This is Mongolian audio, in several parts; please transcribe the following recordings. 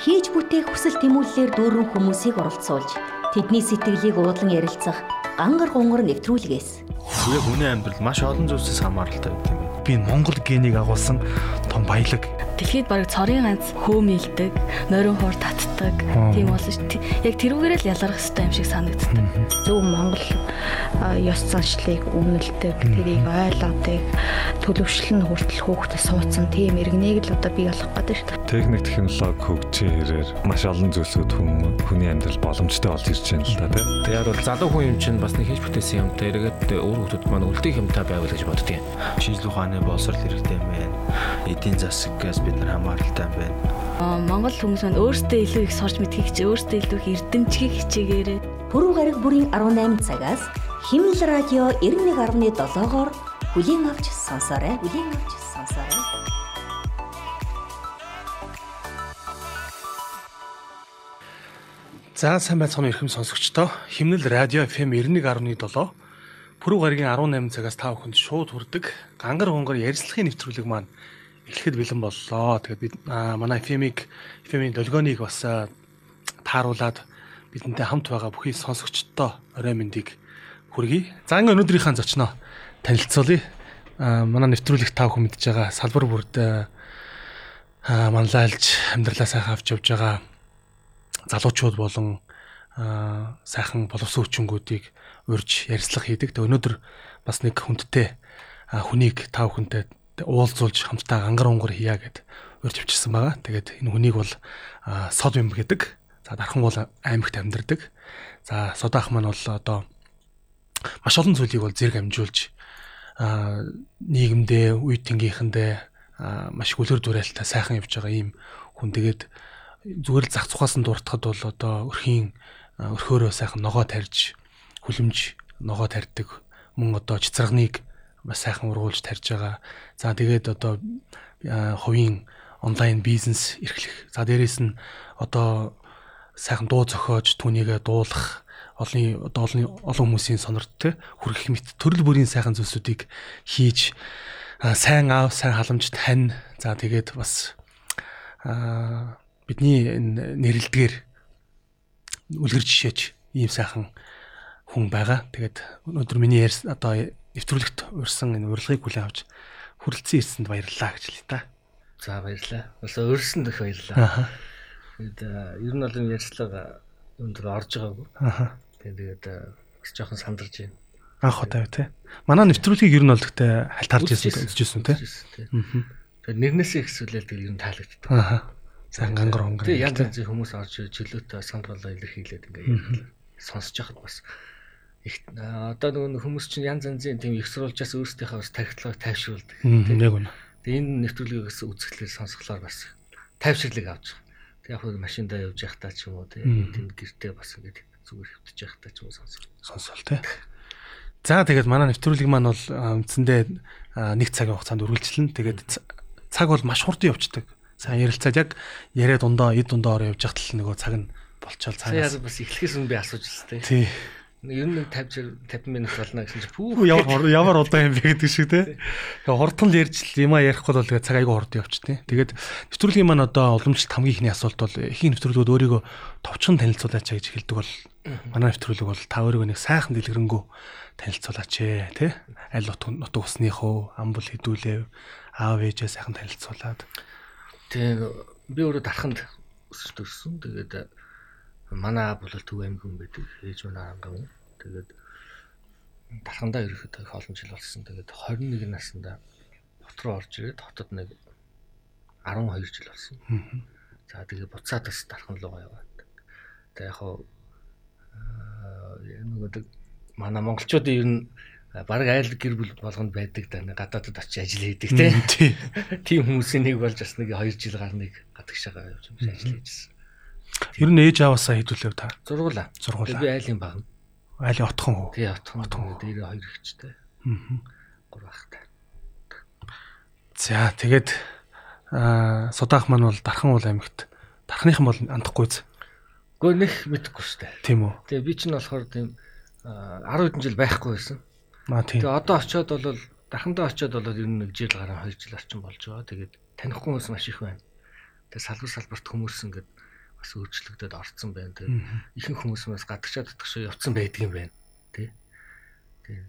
хийж бүтээх хүсэл тэмүүллээр дүүрэн хүмүүсийг оролцуулж тэдний сэтгэлийг уудлан ярилцах гангар гонгор нэвтрүүлгээс. Тэгээ хүний амьдрал маш олон зүйлсээс хамааралтай гэдэг юм би Монгол генийг агуулсан том баялаг. Дэлхийд бараг цорын ганц хөөмилдэг, нойрон хуур татдаг тийм болно шүү. Яг тэрүүгээр л ялгарх хэрэгтэй юм шиг санагддаг. Зөв Монгол ёс заншлыг өмнөлдөг, тэрийг ойлгодог, төлөвшлөн хүртэл хүүхдэд суудсан тийм иргэнийг л одоо бий болох гэдэг шүү. Техник технологи хөгжийн хэрээр маш олон зүйлсүүд хүн хүний амьдрал боломжтой болж ирж байна л да тийм. Тэгээд бол залуу хүн юм чинь бас нэг хийж бүтээсэн юмтай эргээд өөр хүмүүс маань үлдээх юмтай байвал гэж боддгийн. Шинжлэх ухааны боловсрол хэрэгтэй юм байна. Эдийн засагаас бид нар хамааралтай байна. Монгол хүмүүс маань өөрсдөө илүү их сурч мэдхийг чи өөрсдөө илүү их эрдэмчгийг хичээгээрээ. Пүрэв гараг бүрийн 18 цагаас Химэл радио 91.7-оор бүлийн авч сонсоорой. Бүлийн авч сонсоорой. За сайн байцгаана эрхэм сонсогчдоо. Химнэл радио FM 91.7 Пүрэв гарагийн 18 цагаас та бүхэнд шууд хүрдэг гангар гонгор ярилцлагын нэвтрүүлэг маань эхлэхэд бэлэн боллоо. Тэгээд бид манай FM-ийг FM-ийн долгионыг бас тааруулаад бидэнтэй хамт байгаа бүхий сонсогчдоо орой мэндийг хүргэе. За ингээ өнөөдрийнхээ зочноо танилцуулъя. Манай нэвтрүүлэгт та бүхэн мэдж байгаа салбар бүрд манлайлж амьдралаа сайхан авч явж байгаа залуучууд болон сайхан боловсон хүчингүүдийг урьж ярилцлага хийдэг. Тэг өнөөдөр бас нэг хүндтэй хүнийг та бүхэнтэй уулзуулж хамтдаа гангар унгар хийя гэд урьж авчирсан байгаа. Тэгээд энэ хүнийг бол сод юм гэдэг. За дархан бол аймагт амьдардаг. За содаах маань бол одоо маш олон зүйлийг бол зэрэг амжуулж нийгэмдээ, үе тэнгийнхэндээ маш гүлэр дурайлалтай сайхан явж байгаа ийм хүн тэгээд зүгээр л зах цухаас нь дуртахад бол одоо өрхийн өрхөөрөө сайхан ногоо тарьж хүлэмж ногоо тарьдаг мөн одоо чицрагныг бас сайхан ургуулж тарьж байгаа. За тэгээд одоо хувийн онлайн бизнес эрхлэх. За дээрэс нь одоо сайхан дуу зохиож түүнийгээ дуулах олон олон олон хүмүүсийн сонорт те хүргэх мэт төрөл бүрийн сайхан зүйлсүүдийг хийж сайн аав сайн халамж тань за тэгээд бас бидний нэрэлдгээр үлгэр жишээч ийм сайхан хүн байгаа. Тэгээд өнөөдөр миний ярьс одоо нэвтрүүлэгт урьсан энэ урилгыг хүлээн авч хүрэлцэн ирсэнд баярлалаа гэж л та. За баярлалаа. Бас урьсан дэх баярлалаа. Тэгээд ер нь бол энэ ярьцлага өндөр орж байгаагүй. Аа. Тэгээд жоохон сандарч байна. Анх удаа тий. Манай нэвтрүүлгийг ер нь бол гэхдээ хальт харж ирсэн үзчихсэн тий. Аа. Тэгээд нэрнээсээ ихсүүлээд тэгээд ер нь таалагддаг. Сайн гангар хонгор. Тэгээд янз янзын хүмүүс орж чөлөөтэй сандралаа илэрхийлээд ингээ сонсож яхад бас их одоо нөгөө хүмүүс чинь янз янзын тийм их сурвалжаас өөрсдийнхөө бас тархитлагыг тайвшруулдаг. Тийм яг үнэ. Тэгээ энэ нэвтрүүлгээс үзэхлээр сонсголоор бас тайвширлыг авч байгаа. Тэг яг хөө машиндаа явж явахдаа ч юм уу тийм гэртээ бас ингээд зүгээр хөвтөж явахдаа ч юм уу сонсох. Сонсол тий. За тэгээд манай нэвтрүүлэг маань бол үндсэндээ нэг цагийн хугацаанд үргэлжлэн тэгээд цаг бол маш хурдан явцдаг. Сайн ярилцаад яг яриа дундаа эд дундаа ороо явж хахтал нөгөө цаг нь болчоол цаанаас. Яг бас эхлэхээс өмнө би асууж ирсэн тий. Ер нь 50 50 минут болно гэсэн чинь пүү ямар ямар удаан юм бэ гэдэг шиг те. Тэгээ хурдан л ярьж юм а ярихгүй бол тэгээ цаг айгүй хурдан явчих те. Тэгээд нэвтрүүлгийн маань одоо уламжлалт хамгийн ихний асуулт бол эхийн нэвтрүүлгүүд өөрийгөө товчхон танилцуулаач гэж хэлдэг бол манай нэвтрүүлэг бол та өөрийгөө нэг сайхан дэлгэрэнгүй танилцуулаач ээ те. Аль нутг нутг усныхоо амбал хэдүүлээ аав ээжээ сайхан танилцуулаад. Тэгээ би өөрөө дарханд өсөж төрсөн. Тэгээд манай аав бол төв аймаг хүн байдаг. Ээж минь арангав. Тэгээд дархандаа их олон жил болсон. Тэгээд 21 наснда хот руу орж ирээд хотод нэг 12 жил болсон. За тэгээд буцаад бас дархан руу яваад. Тэгээд яг хаа нөгөө манай монголчуудын ер нь баг айл гэр бүл болгонд байдаг да гадаадд очиж ажил хийдэг тийм тийм хүмүүсийн нэг болж бас нэг 2 жил гарныг гадагшаага явж ажил хийжсэн. Ер нь ээж аваасаа хэдүүлээ та? Зургуулаа. Зургуулаа. Би айлын баг. Айлын отхон хөө. Тий, отхон. Отхон. Дээр хоёр ихчтэй. Аа. Гур багтай. За, тэгээд аа судаах маань бол Дархан уул аймагт. Дарханыхан бол андахгүйц. Гэхдээ нэх мэдэхгүй шүү дээ. Тийм үү. Тэгээ би ч нь болохоор тийм 10 хэдэн жил байхгүй байсан. Аа тийм. Тэгээ одоо очиод бол Дархандаа очиод бол ер нь нэг жил гараа 2 жил орчим болж байгаа. Тэгээд танихгүй хүмүүс маш их байна. Тэгээ салбар салбарт хүмүүс ингээд бас өөрчлөгдөд орцсон байна. Тэгээд ихэнх хүмүүс бас гадагшаад татгшаа явцсан байдаг юм байна. Тэ. Тэгээд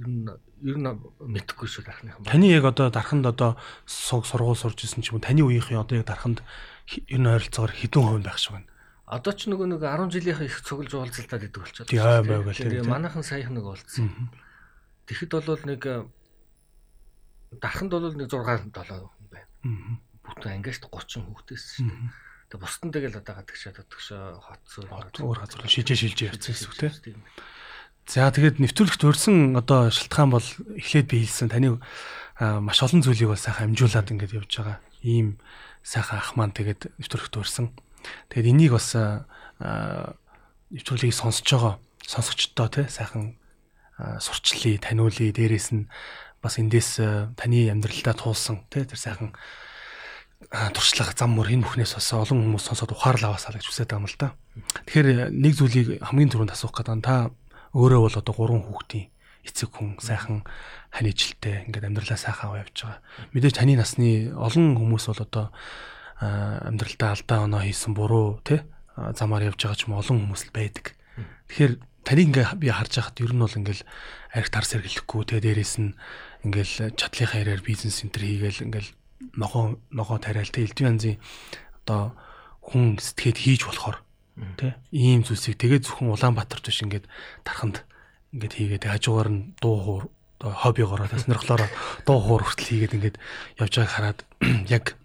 ер нь ер нь мэдхгүй шүү дарахныхан. Таны яг одоо дарханд одоо суг сургууль сурж исэн ч юм уу таны үеийнхэн одоо яг дарханд ер нь ойролцоогоор хэдэн хувь байх шиг байна. Одоо ч нөгөө нэг 10 жилийнхээ их цуглж уулзалтад идэг болчиход. Тийм байг л тийм. Манайхан саяхан нэг уулзсан. Тэгэхэд бол нэг дарханд бол нэг 6 7 хүн байна. Бүтэн ангиас 30 хүүхдээс шүү дээ. Тэгээ бусдын тэгэл одоо гадагшаа татгшаа хот зүүр өөр газар шилжээ шилжээ явцсан гэсэн үг тийм. За тэгээд нэвтрүүлэгт өрсөн одоо шалтгаан бол эхлээд би хэлсэн таны маш олон зүйлийг бол сайхан амжуулаад ингээд явж байгаа. Ийм сайхан ах маань тэгээд нэвтрүүлэгт өрсөн. Тэгээд энийг бас нэвтрүүлгийг сонсож байгаа сонсогчдоо тий сайхан сурчлаа, таниулъя. Дээрээс нь бас эндээс таны амьдралдаа туулсан тий тэр сайхан туршлага зам мөр энэ бүхнээс бас олон хүмүүс сонсоод ухаарлаа аваасаа гэж хүсэж байгаа юм л да. Тэгэхээр нэг зүйлийг хамгийн түрүүнд асуух гэдэг нь та өөрөө бол одоо гурван хүүхдийн эцэг хүн сайхан ханижилтэй ингээд амьдралаа сайхан аваа явж байгаа. Мэдээж таны насны олон хүмүүс бол одоо амьдралдаа алдаа оноо хийсэн буруу тий замаар явж байгаа ч юм олон хүмүүс л байдаг. Тэгэхээр таныг ингээ би харж байхад ер нь бол ингээл арх тар сэргэлэхгүй тий дээрээс нь ингээл чадлынхаа ярээр бизнес центр хийгээл ингээл ногоо ногоо тариал тий элдв янзын одоо хүн сэтгэхэд хийж болохоор Тэ? Ийм зүйлсийг тэгээ зөвхөн Улаанбаатарт биш ингээд тарханд ингээд хийгээд хажуугаар нь дуу хуур хоббигоор сонирхлоор дуу хуур хүртэл хийгээд ингээд явж байгааг хараад яг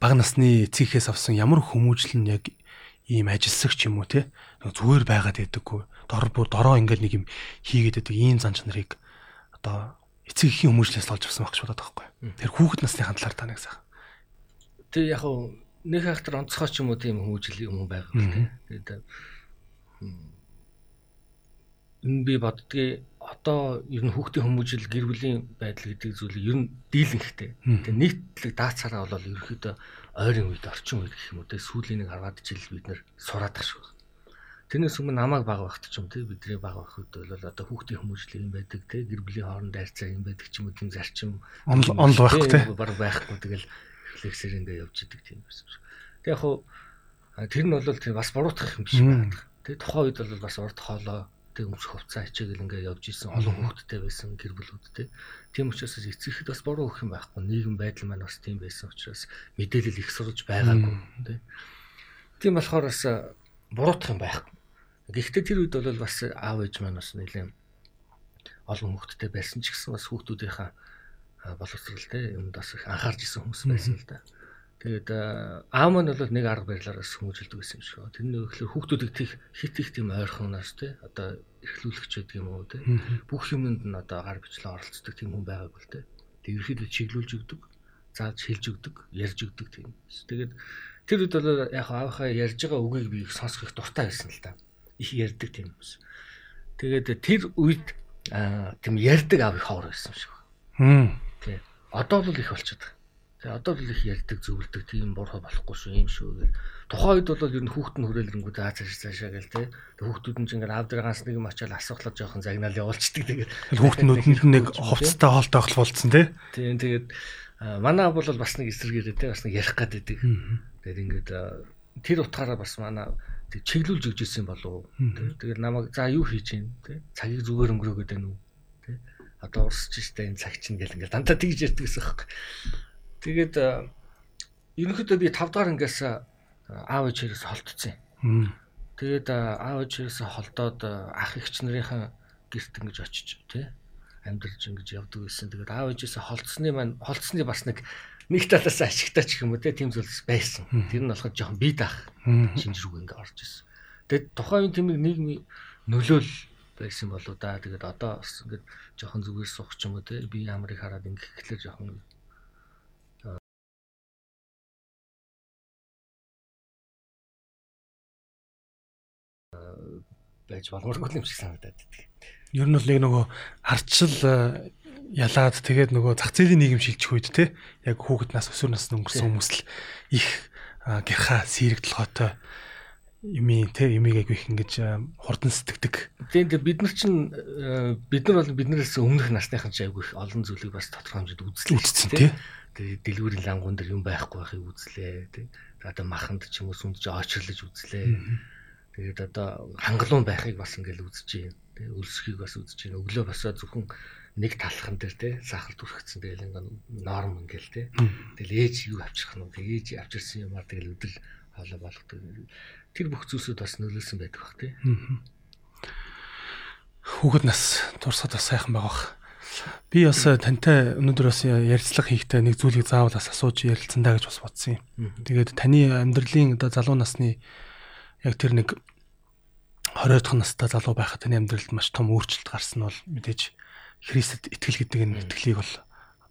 бага насны эцгийнхээс авсан ямар хүмүүжил нь яг ийм ажилсагч юм уу те? Зүгээр байгаад байдаггүй. Дор бүр дороо ингээд нэг юм хийгээд байдаг ийм зан чанарыг одоо эцэг ихийн хүмүүжлээс олж авсан байх ч бодоод байгаа байхгүй. Тэр хүүхэд насны хандлаар таныг сайхан. Тэг яг нэг хахтар онцгой ч юм уу тийм хүмүүжил юм байгаа юм тэгээд энэ би боддгийг одоо ер нь хүүхдийн хүмүүжил гэр бүлийн байдал гэдэг зүйлийг ер нь дийлэнхтэй. Тэгээд нийтлэг даацаараа бол ерөөхдөө ойрын үед орчин үед гэх юм уу те сүүлийн нэг 10 жил бид нэр сураад тах шүү. Тэрнээс өмнө намайг баг багт ч юм те бидний баг байх үед бол одоо хүүхдийн хүмүүжил юм байдаг те гэр бүлийн хооронд харьцаа юм байдаг ч юм уу тийм зарчим онл байх те баг байхгүй тэгэл рефлексээр ингээ явж идэг тийм байсан. Тэг яг хуу тэр нь бол тэр бас буруутгах юм биш байна. Тэг тухайн үед бол бас урд хоолой тэг өмсөх хувцас ачааг ингээ явж исэн олон хүүхдтэй байсан гэр бүлүүдтэй. Тийм учраас эцэгхэд бас буруу өгөх юм байхгүй. Нийгэм байдал маань бас тийм байсан учраас мэдээлэл их сурж байгаагүй тий. Тийм болохоор бас буруутгах юм байхгүй. Гэхдээ тэр үед бол бас аав ээж маань бас нэлээд олон хүүхдтэй байсан ч гэсэн бас хүүхдүүдийнхаа боловсрал те юмд бас их анхаарч исэн хүмүүс байсан л да. Тэгээд аав маань бол нэг арга барилаараас хүмүүжилдэг байсан юм шиг. Тэрний өгөхлөөр хүүхдүүдийг тийх хит их тийм ойрхоноос те одоо эрхлүүлэгч байдаг юм уу те бүх юмд нь одоо гар бичлээ оролцдог тийм хүн байгааг бол те. Тэг ерөөхдөө чиглүүлж өгдөг, зааж хэлж өгдөг, ярьж өгдөг тийм. Тэгээд тэр үед бол яг аавынхаа ярьж байгаа үгийг би сонсох их дуртай байсан л да. Их ярьдаг тийм хүмүүс. Тэгээд тэр үед тийм ярьдаг аав их ховор байсан юм шиг. Хм Тий. Одоо бол их болчиход Тий. Одоо бол их ярьдаг зөвлөдөг тийм буруу болохгүй шүү юм шүү гэл. Тухайн үед бол ер нь хүүхэд нь хүрээлэнгүүд аа цааш цаашаа гэл тий. Хүүхдүүд нь ч ингээд аав дээр ганц нэг юм ачаал асуухлаад жоохон загнаал явуулчихдаг тэгээд хүүхднүүд нь нэг хувцастай хоолтой хол болцсон тий. Тийм тэгээд манай бол бас нэг эсэргээрээ тий бас нэг ярих гад байдаг. Тэгээд ингээд тэр утгаараа бас манай чиглүүлж өгч ирсэн болов. Тэгээд намайг за юу хийж гин тий. Цагийг зүгээр өнгөрөөгөөд байна уу одоо урсч штэ энэ цаг чинь гэл ингээл дандаа тэгж ярьдаг гэсэн юм. Тэгээд ерөнхийдөө би 5 дахь ангиас аав ээжээс холтцсон юм. Тэгээд аав ээжээс холдоод ах эгч нарынхаа гэрт ингэж очиж тий амьдарч ингэж явдаг гэсэн. Тэгээд аав ээжээс холдсны маань холдсны бас нэг нэг талаас ашигтай ч юм уу тийм зүйлс байсан. Тэр нь болоход жоохон бие даах шинжрүүг ингээ орж ирсэн. Тэгээд тухайн үеийн тэмэг нийгмийн нөлөөл байсан болоо да. Тэгээд одоо бас ингээд жоохон зүгээр суух ч юм уу те би ямарыг хараад ингээд ихлээр жоохон байж болморгүй юм шиг санагдаад байдаг. Ер нь бол нэг нөгөө харчил ялаад тэгээд нөгөө зах зээлийн нийгэм шилжих үед те яг хүүхэд нас өсвөр насны өнгөрсөн хүмүүс л их гэрха сэрэгдэлгоотой юми те юмиг айгу их ингэж хурдан сэтгэдэг. Тийм тийм бид нар чинь бид нар бол биднээс өмнөх насныхан ч айгу их олон зүйлийг бас тодорхой хэмжээд үзлээ үзсэн тий. Тэгээ дэлгүүрийн лангуун дээр юм байхгүй байхыг үзлээ тий. одоо маханд ч юм уу сүмдж очрлож үзлээ. Тэгээд одоо хангалуун байхыг бас ингээл үзэж байна. Тэ өлсөхийг бас үзэж байна. Өглөө босоо зөвхөн нэг талхан дээр те сахал түрхсэн тэгэл ингээ норм ингээл те. Тэгэл ээж юу авчрах нь тэг ээж авчирсан юмар тэгэл өдөл хоолой болгодог. Тэр бүх зүйлсүүд бас нөлөөлсөн байдаг бах те. Хүүхэд нас дурсаад бас сайхан байгаа бах. Би бас тантай өнөөдөр бас ярилцлага хийхдээ нэг зүйлийг заавал асууж ярилцсандаа гэж бас бодсон юм. Тэгээд таны амьдралын одоо залуу насны яг тэр нэг 20 дахь настай залуу байхад таны амьдралд маш том өөрчлөлт гарсан нь бол мэдээж Христэд итгэл гэдэг энэ итгэлийг бол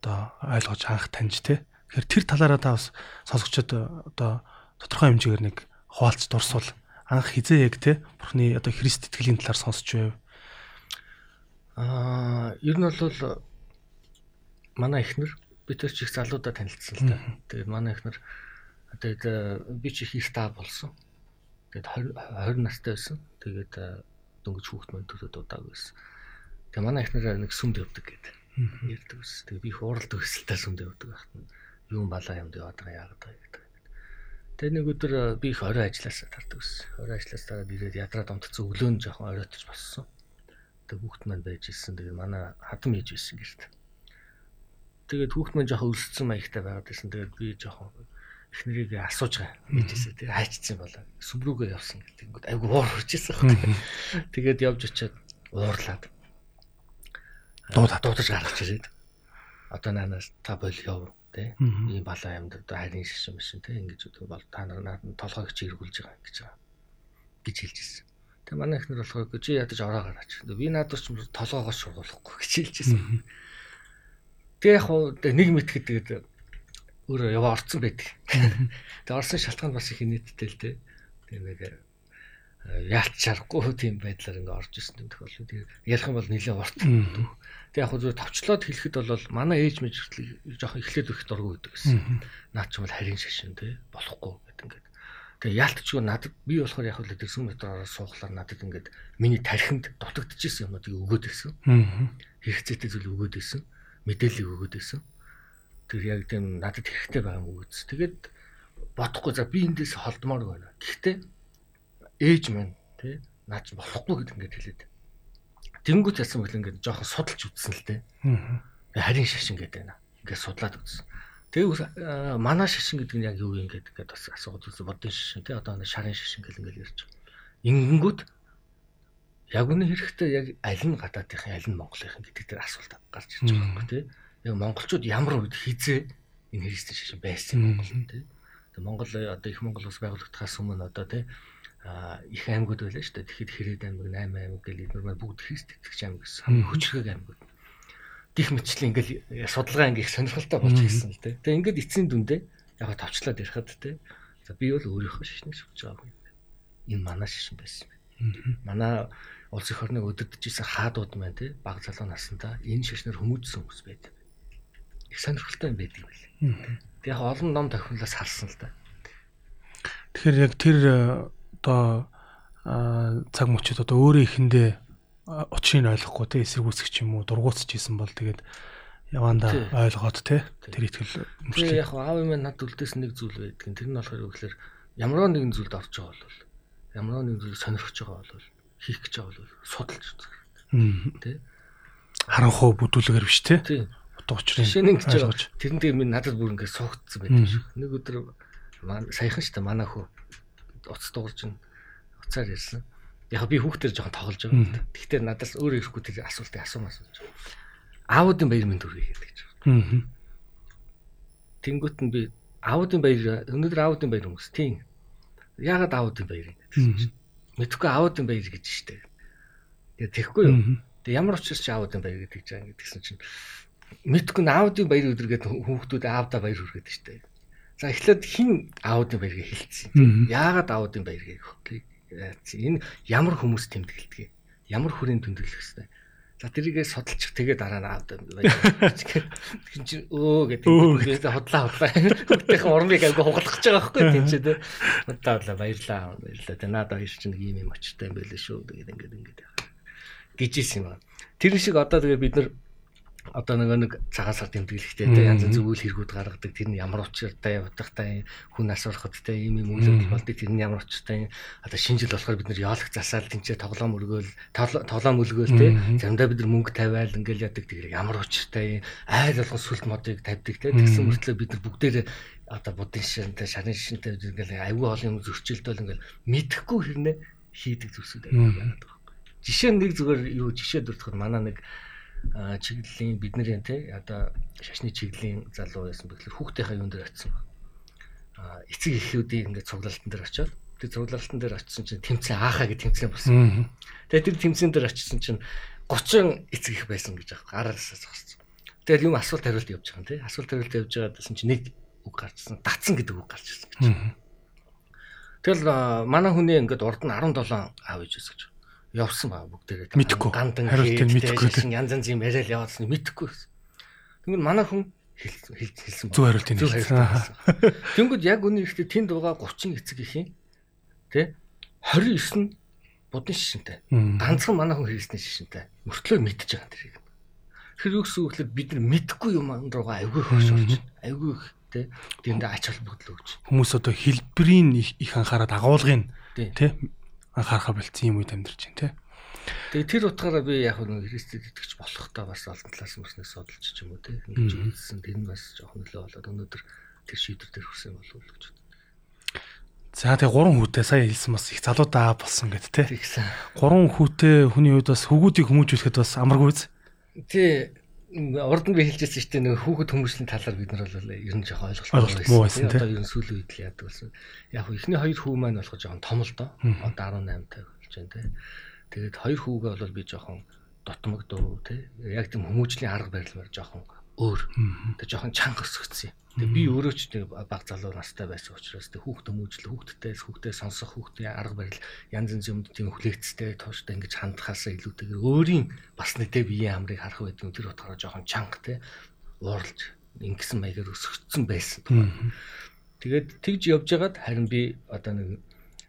одоо ойлгож анх таньж тэ. Тэгэхээр тэр талаараа та бас сонсогчдод одоо тодорхой хэмжээгээр нэг хуваалц дурсвал анх хизээ яг тэ Бурхны одоо Христ итгэлийн талаар сонсч байв Аа, ер нь бол манай ихнэр бид тэр чих залуудаа танилцсан л да. Тэгээд манай ихнэр тэгээд би чи их став болсон. Тэгээд 20 настай байсан. Тэгээд дөнгөж хүүхд мөн төлөд удааг байсан. Тэгээд манай ихнэр нэг сүмд явдаг гэдэг. Ярьдаг ус. Тэгээд би их ууралд өсөлтөй сүмд явдаг байхад юун балаа юмд яваад байгаа яагаад гэдэг. Тэгээд нэг өдөр би их орой ажилласаа тардаг ус. Орой ажилласаа тараад ирээд ядраад онцсон өглөө нь жоохон оройтож боссон тэг хүүхд маань байж ирсэн. Тэгээ манай хадам ээж байсан гэрт. Тэгээд хүүхд маань жоохон өлссөн маягтай байгаад байсан. Тэгээд би жоохон их нэрийг асууж байгаа. Ээжээсээ тэгээ хайчсан болоо. Сүмрүүгээ явсан гэдэг. Айгу уур хүрчээсэн хэрэг. Тэгээд явж очиад уурлаад. Дуудаа дуудаж гаргаж ирээд. Одоо наанаас та бол яв тий. Ийм балаа юмд одоо харин шишин биш тий. Ингэж одоо бол та нар толгойг чиргүүлж байгаа гэж байгаа. гэж хэлж ирсэн. Тэгээ манай ихнэр болохоор чи ядаж ороо гараач. Би надад ч толгоогоо шугуулахгүй гэж хэлжсэн. Тэгээ яг хуу нэг мэт гэдэг өөрөө яваа орцсон байдаг. Тэгээ орсон шалтгаан бас их нийттэй л дээ. Тэгээ нэг яалт чарахгүй тийм байдлаар ингээ орж исэн юм тохиолдол. Тэгээ ярих юм бол нэлээд урт. Тэгээ яг хуу зөв товчлоод хэлэхэд бол манай ээж мэж жоохон эхлээд өгөх дургу гэдэг гэсэн. Наад ч юм бол харин шашин тий болохгүй гэдэг ингээ Тэгээ яалтчгүй надад би болохоор яг л дэрсэн метроор суухлаар надад ингээд миний тархинд дутагдчихсэн юмнуудыг өгөөд байсан. Хэрэгцээтэй зүйл өгөөд байсан. Мэдээлэл өгөөд байсан. Тэр яг тийм надад хэрэгтэй байгаа юм өгөөс. Тэгээд бодохгүй за би эндээс холдмоор байна. Гэхдээ ээж минь тий наад чи болохгүй гэд ингээд хэлээд. Тэнгүүт ясан бэл ингээд жоохон судалж үзсэн л дээ. Харин шашин гэдэг байна. Ингээд судлаад үзсэн. Тэгээ манай шашин гэдэг нь яг юу юм гэдэг гээд бас асууад үзсэн бодын шашин тий одоо шарын шашин гэл ингээл ярьж байгаа. Ингэнгүүт яг үнэ хэрэгтэй яг аль нь гадаадынхын аль нь монголынхын гэдэг дээр асуулт гарч ирж байгаа юм тий. Яг монголчууд ямар үед хизээ энэ христийн шашин байсан Монгол тий. Тэгээ Монгол одоо их Монгол ус байгуулагдахаас өмнө одоо тий их аймагуд байлаа шүү дээ. Тэгэхэд Хэрэг аймаг, 8 аймаг гэл эдгээр бүгд христ итгэж аймаг гэсэн. Хүчрэг аймагуд гих мэтчлийн ингээл судалгаа ингээл сонирхолтой болж ирсэн л дээ. Тэгээ ингээд эцсийн дүндээ яг тавчлаад ярихад те. За би бол өөрийнхөө шишнийг шүтж байгаа юм. Энэ манай шишин байсан юм. Манай улс их орныг өдөрдөжсэн хаадууд маань те баг залуу насандаа энэ шишнэр хүмүүжсэн хүмүүс байдаг. Их сонирхолтой юм байдаг юм лээ. Тэг яг олон ном тохиолоос харсан л да. Тэгэхээр яг тэр э, одоо цаг мөчид одоо өөрөө ихэндээ учрыг ойлгохгүй те эсэргүүцэх юм уу дургуутсч исэн бол тэгээд яванда ойлгоод те тэр итгэл өмчлөө. Яг аав юм над үлдээс нэг зүйл байдаг. Тэр нь болохоор өгөхлөр ямар нэгэн зүйлд орж байгаа бол ямар нэгэн зүйл сонирхож байгаа бол хийх гэж байгаа бол судалж үзэх. Тэ харанхуу бүдүүлгээр биш те. Утга учрыг шинэ гэж. Тэрэн дээр минь надад бүр ингээд суугдсан байдаг шүү. Нэг өдөр саяхан ч та манай хөө уц дуурж н уцаар ирсэн яг би хүүхдээр жоохон тоглож байгаа. Гэхдээ надаас өөрөө ирэхгүй тэр асуултыг асуумаас. Аавуудын баяр минь төргий гэдэг ч. Аа. Тэнгүүт нь би аавуудын баяр өнөөдөр аавуудын баяр хүмүүс тийм. Яагаад аавуудын баяр юм гэсэн чинь. Мэдхгүй аавуудын баяр гэж штэ. Тэгээ тэхгүй юу. Тэгээ ямар учраас ч аавуудын баяр гэдэг жаа гэдгсэн чинь мэдхгүй аавуудын баяр өдөр гэдэг хүүхдүүд аавдаа баяр хүргээд штэ. За эхлээд хин аавуудын баярыг хэлсэн. Яагаад аавуудын баяр гэх вэ? энэ ямар хүмүүс тэмдэглэдэг ямар хүрээнд тэмдэглэх хэвээр За тэрийгээ судалчих. Тэгээ дараа нь аваад тэгин чи өө гэдэг. Хотлаа хотлаа хүүхдийн урмыг айгу хугалах гэж байгаа байхгүй тийм ч тийм удаа удаа баярлаа баярлаа. Тэ надад хоёр чинь ийм юм очтой юм байлээ шүү. Тэгээд ингээд ингээд. Гэжсэн юм аа. Тэр шиг одоо тэгээ бид нар одоо нөгөө нэг цагаасаар тэмдэглэхтэй те янз янз үйл хэрэгүүд гаргадаг. Тэр нь ямар учиртай явагдахтай хүн асуурахтай юм юм үйлдэл болдог тэр нь ямар учиртай. Одоо шинжил болохоор бид нэр яалах засаал тэнцээ тоглоом өргөөл тоглоом өлгөөл те. Заримдаа бид нар мөнгө тавиал ингээл ядаг тэр ямар учиртай айл болгон сүлт модыг тавьдаг те. Тэгсэн мөртлөө бид нар бүгдээрээ одоо будын шинтэй шарын шинтэй ингээл аюу олон юм зөрчилдөөл ингээл мэдхгүй хэрнээ хийдэг зүйлсүүд байдаг. Жишээ нь нэг зүгээр юу жишээ дурдахад манай нэг чиглэлийн бидний тий одоо шашны чиглэлийн залуу байсан бэхлээр хүүхдийнхаа юун дээр очисон. А эцэг эхүүдийн ингээд цуглаалтан дээр очиод тэр цуглаалтан дээр очисон чинь тэмцээн аахаа гэж тэмцээн болсон. Тэгээ тэр тэмцээн дээр очисон чинь 30 эцэг их байсан гэж аахгүй араасаа зогссон. Тэгээд юм асуулт хариулт явж байгаа юм тий. Асуулт хариулт явж байгаадсэн чинь нэг үг гарчсан. Татсан гэдэг үг гарч ирсэн гэж. Тэгэл манай хүний ингээд урд нь 17 аав ээж байсан гэж явсан баа бүгдээрээ. Мэдхгүй. Гандан Хариултыг мэдхгүй. Янз янз юм яриад явуулсан мэдхгүй. Тэгвэл манай хүн хэлсэн Зөв хариултыг хэлсэн. Тэнгүүд яг үнэ ихтэй тэнд байгаа 30 эцэг ихийн тэ 29 нь будын шишинтэй. Ганцхан манай хүн хэлсэн шишинтэй. Мөртлөө мэдчихэж байгаа тэрийг. Тэр юу гэсэн үг вэ? Бид нар мэдхгүй юм руугаа айгүй хөрш болж. Айгүй их тэ тэнд ач холбогдол өгч. Хүмүүс одоо хэлбэрийн их их анхаарал агуулгын Тий. Анхаарахаа болцсон юм үед амьдарч байна тий. Тэгээ тэр утгаараа би яг нэг христэд итгэж болох та бас олон талаас нь бас судалж ч юм уу те ингэж үзсэн тэр нь бас жоохон нөлөө болоод өнөөдөр тэр шийдвэр дээр хүрсэн болов уу гэж бодсон. За тэгээ гурван хүүтэй сая хэлсэн бас их залуудаа болсон гэд. Тэгсэн. Гурван хүүтэй хүний үед бас хөвгүүдийг хүмүүжүүлэхэд бас амаргүй биз. Тий урд нь би хэлжсэн шүү дээ нэг хүүхэд хүмүүжлийн талаар бид нар бол ер нь жоохон Ойлголтгүй байсан. Одоо ер нь сүүлийн үед л яадаг болсон. Яг хөө эхний хоёр хүү маань болохоор жоохон том л доо. Одоо 18 таг болж байна те. Тэгээд хоёр хүүгээ бол би жоохон дотмог дуу те. Яг тийм хүмүүжлийн арга барил мөр жоохон өөр. Тэгээд жоохон чанга өсгцсэн юм. Тэгээд би өөрөө ч тэг баг залуу настай байсан учраас тэг хүүхд хүмүүжил хүүхдтэй хүүхдээ сонсох хүүхдээ арга барил янз янз юмд тийм хүлээцтэй тууштай ингэж хандхаасаа илүүтэйгээр өөрийн бас нэг тэг биеийн амрыг харах байдаг тэр утгаараа жоохон чанга те ууралж ингэсэн маягаар өсгцэн байсан. Тэгээд тэгж явж байгаад харин би одоо нэг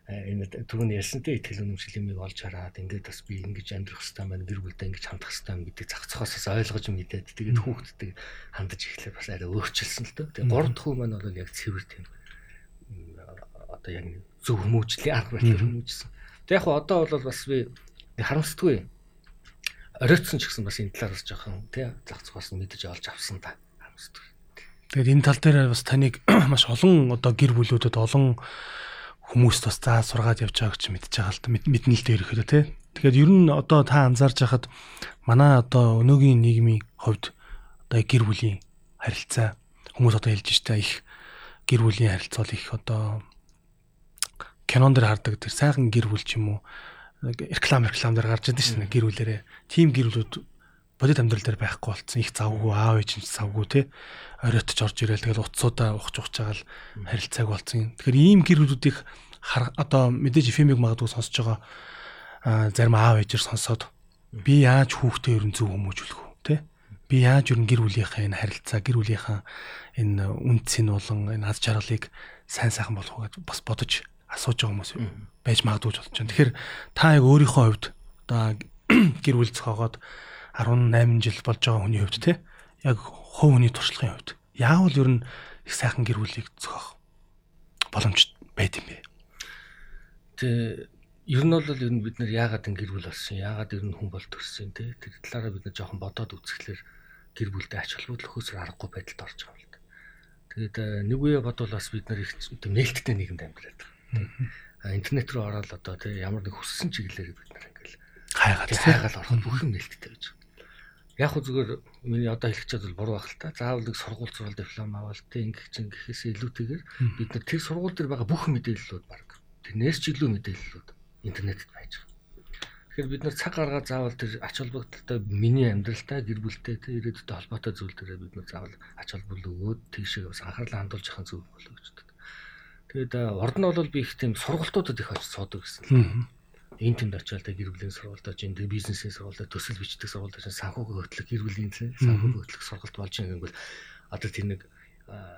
энэ түрүүний ярьсантай ихтгэл үнэмшилмийг олж хараад ингээд бас би ингэж амьдрах хэрэгтэй байна гэр бүлдээ ингэж хандах байна гэдэг зах зохиосоос ойлгож мэдээд тэгээд хүүхдтэй хандаж эхлэх бас арай өөрчилсөн л дөө. Тэгээд гурав дахь хүү маань бол яг цэвэр тийм одоо яг зөв хүмүүжлийн арга барилаар хүмүүжсэн. Тэгээд яг одоо бол бас би харамсдаггүй оройтсон ч гэсэн бас энэ талаараас жоохон тий зах зохиос нь мэдэж олж авсан та харамсдаг. Тэгээд энэ тал дээр бас таныг маш олон одоо гэр бүлүүдэд олон хүмүүст бас заа сургаад явж байгааг чи мэдж байгаа л да мэд- мэднэ л дээ ерөөхдөө тий. Тэгэхээр ер нь одоо та анзаарч байхад манай одоо өнөөгийн нийгмийн хувьд одоо гэр бүлийн харилцаа хүмүүс одоо хэлж штэ их гэр бүлийн харилцаа бол их одоо кинон дэр хардаг тэр сайхан гэр бүл ч юм уу нэг реклам реклам дээр гарч идэв шнэ гэр бүлэрээ тим гэр бүлүүд бодит амьдрал дээр байхгүй болцсон их завгүй аав ээж нь завгүй те оройтч орж ирээл. Тэгэл утсуудаа ухаж ухаж байгаа л харилцааг болцсон. Тэгэхээр ийм гэр бүлүүдийг одоо мэдээж фимиг магадгүй сонсож байгаа зарим аав ээжээр сонсоод би яаж хүүхдээ ерөн зөв хүмүүжүүлэх үү те би яаж ерөн гэр бүлийнхаа энэ харилцаа гэр бүлийнхаа энэ үнцийн болон энэ аз жаргалыг сайн сайхан болгох гэж бас бодож асууж байгаа хүмүүс байж магадгүй ч болж байна. Тэгэхээр та яг өөрийнхөө хувьд одоо гэр бүл зохиогоод 18 жил болж байгаа хүний хувьд те яг хувь хүний туршлагын хувьд яавал ер нь их сайхан гэр бүлийг зохиох боломж байд юм бэ? Тэ ер нь бол ер нь бид нэр яагаад ингэ гэр бүл болсон яагаад ер нь хүн бол төрсөн те тэр талаараа бид нэр жоохон бодоод үзэхлээр гэр бүлдээ ач холбогдлохоос аргагүй байдалд орж байгаа юм л да. Тэгээд э, нэг үе бодвол бас бид нар их тийм нээлттэй нийгэмд амьдраад байгаа. Интернет рүү ороод одоо те ямар нэг хүссэн чиглэлээр бид нар ингээл Хайгаад хайгаал ороход бүх юм нээлттэй байж байгаа. Яг хөө зүгээр миний одоо хэлэх чад бол буруу байх л та. Заавал нэг сургууль зурвал диплом аваад те ингэх чинь гэхээсээ илүүтэйгээр бид нар тэр сургууль дээр байгаа бүх мэдээллүүд баг. Тэрнээс ч илүү мэдээллүүд интернетэд байж байгаа. Тэгэхээр бид нар цаг гаргаад заавал тэр ач холбогдолтой миний амьдралтай гэр бүлтэй те ирээдүйтэй холбоотой зүйл дээр бид нар заавал ач холбогдол өгөөд тийшээ бас анхаарлаа хандуулж яхах зүйл болов гэж боддог. Тэгээд урд нь бол би их тийм сургалтуудад их очиж суудаг гэсэн. Энэ тэнд очиад гэр бүлийн сургалтад чинь бизнесийн сургалтад төсөл бичдэг сургалтад чинь санхүүгийн хөтлөх гэр бүлийн санхүүгийн хөтлөх сургалт болж байгаа юм бол одоо тэр нэг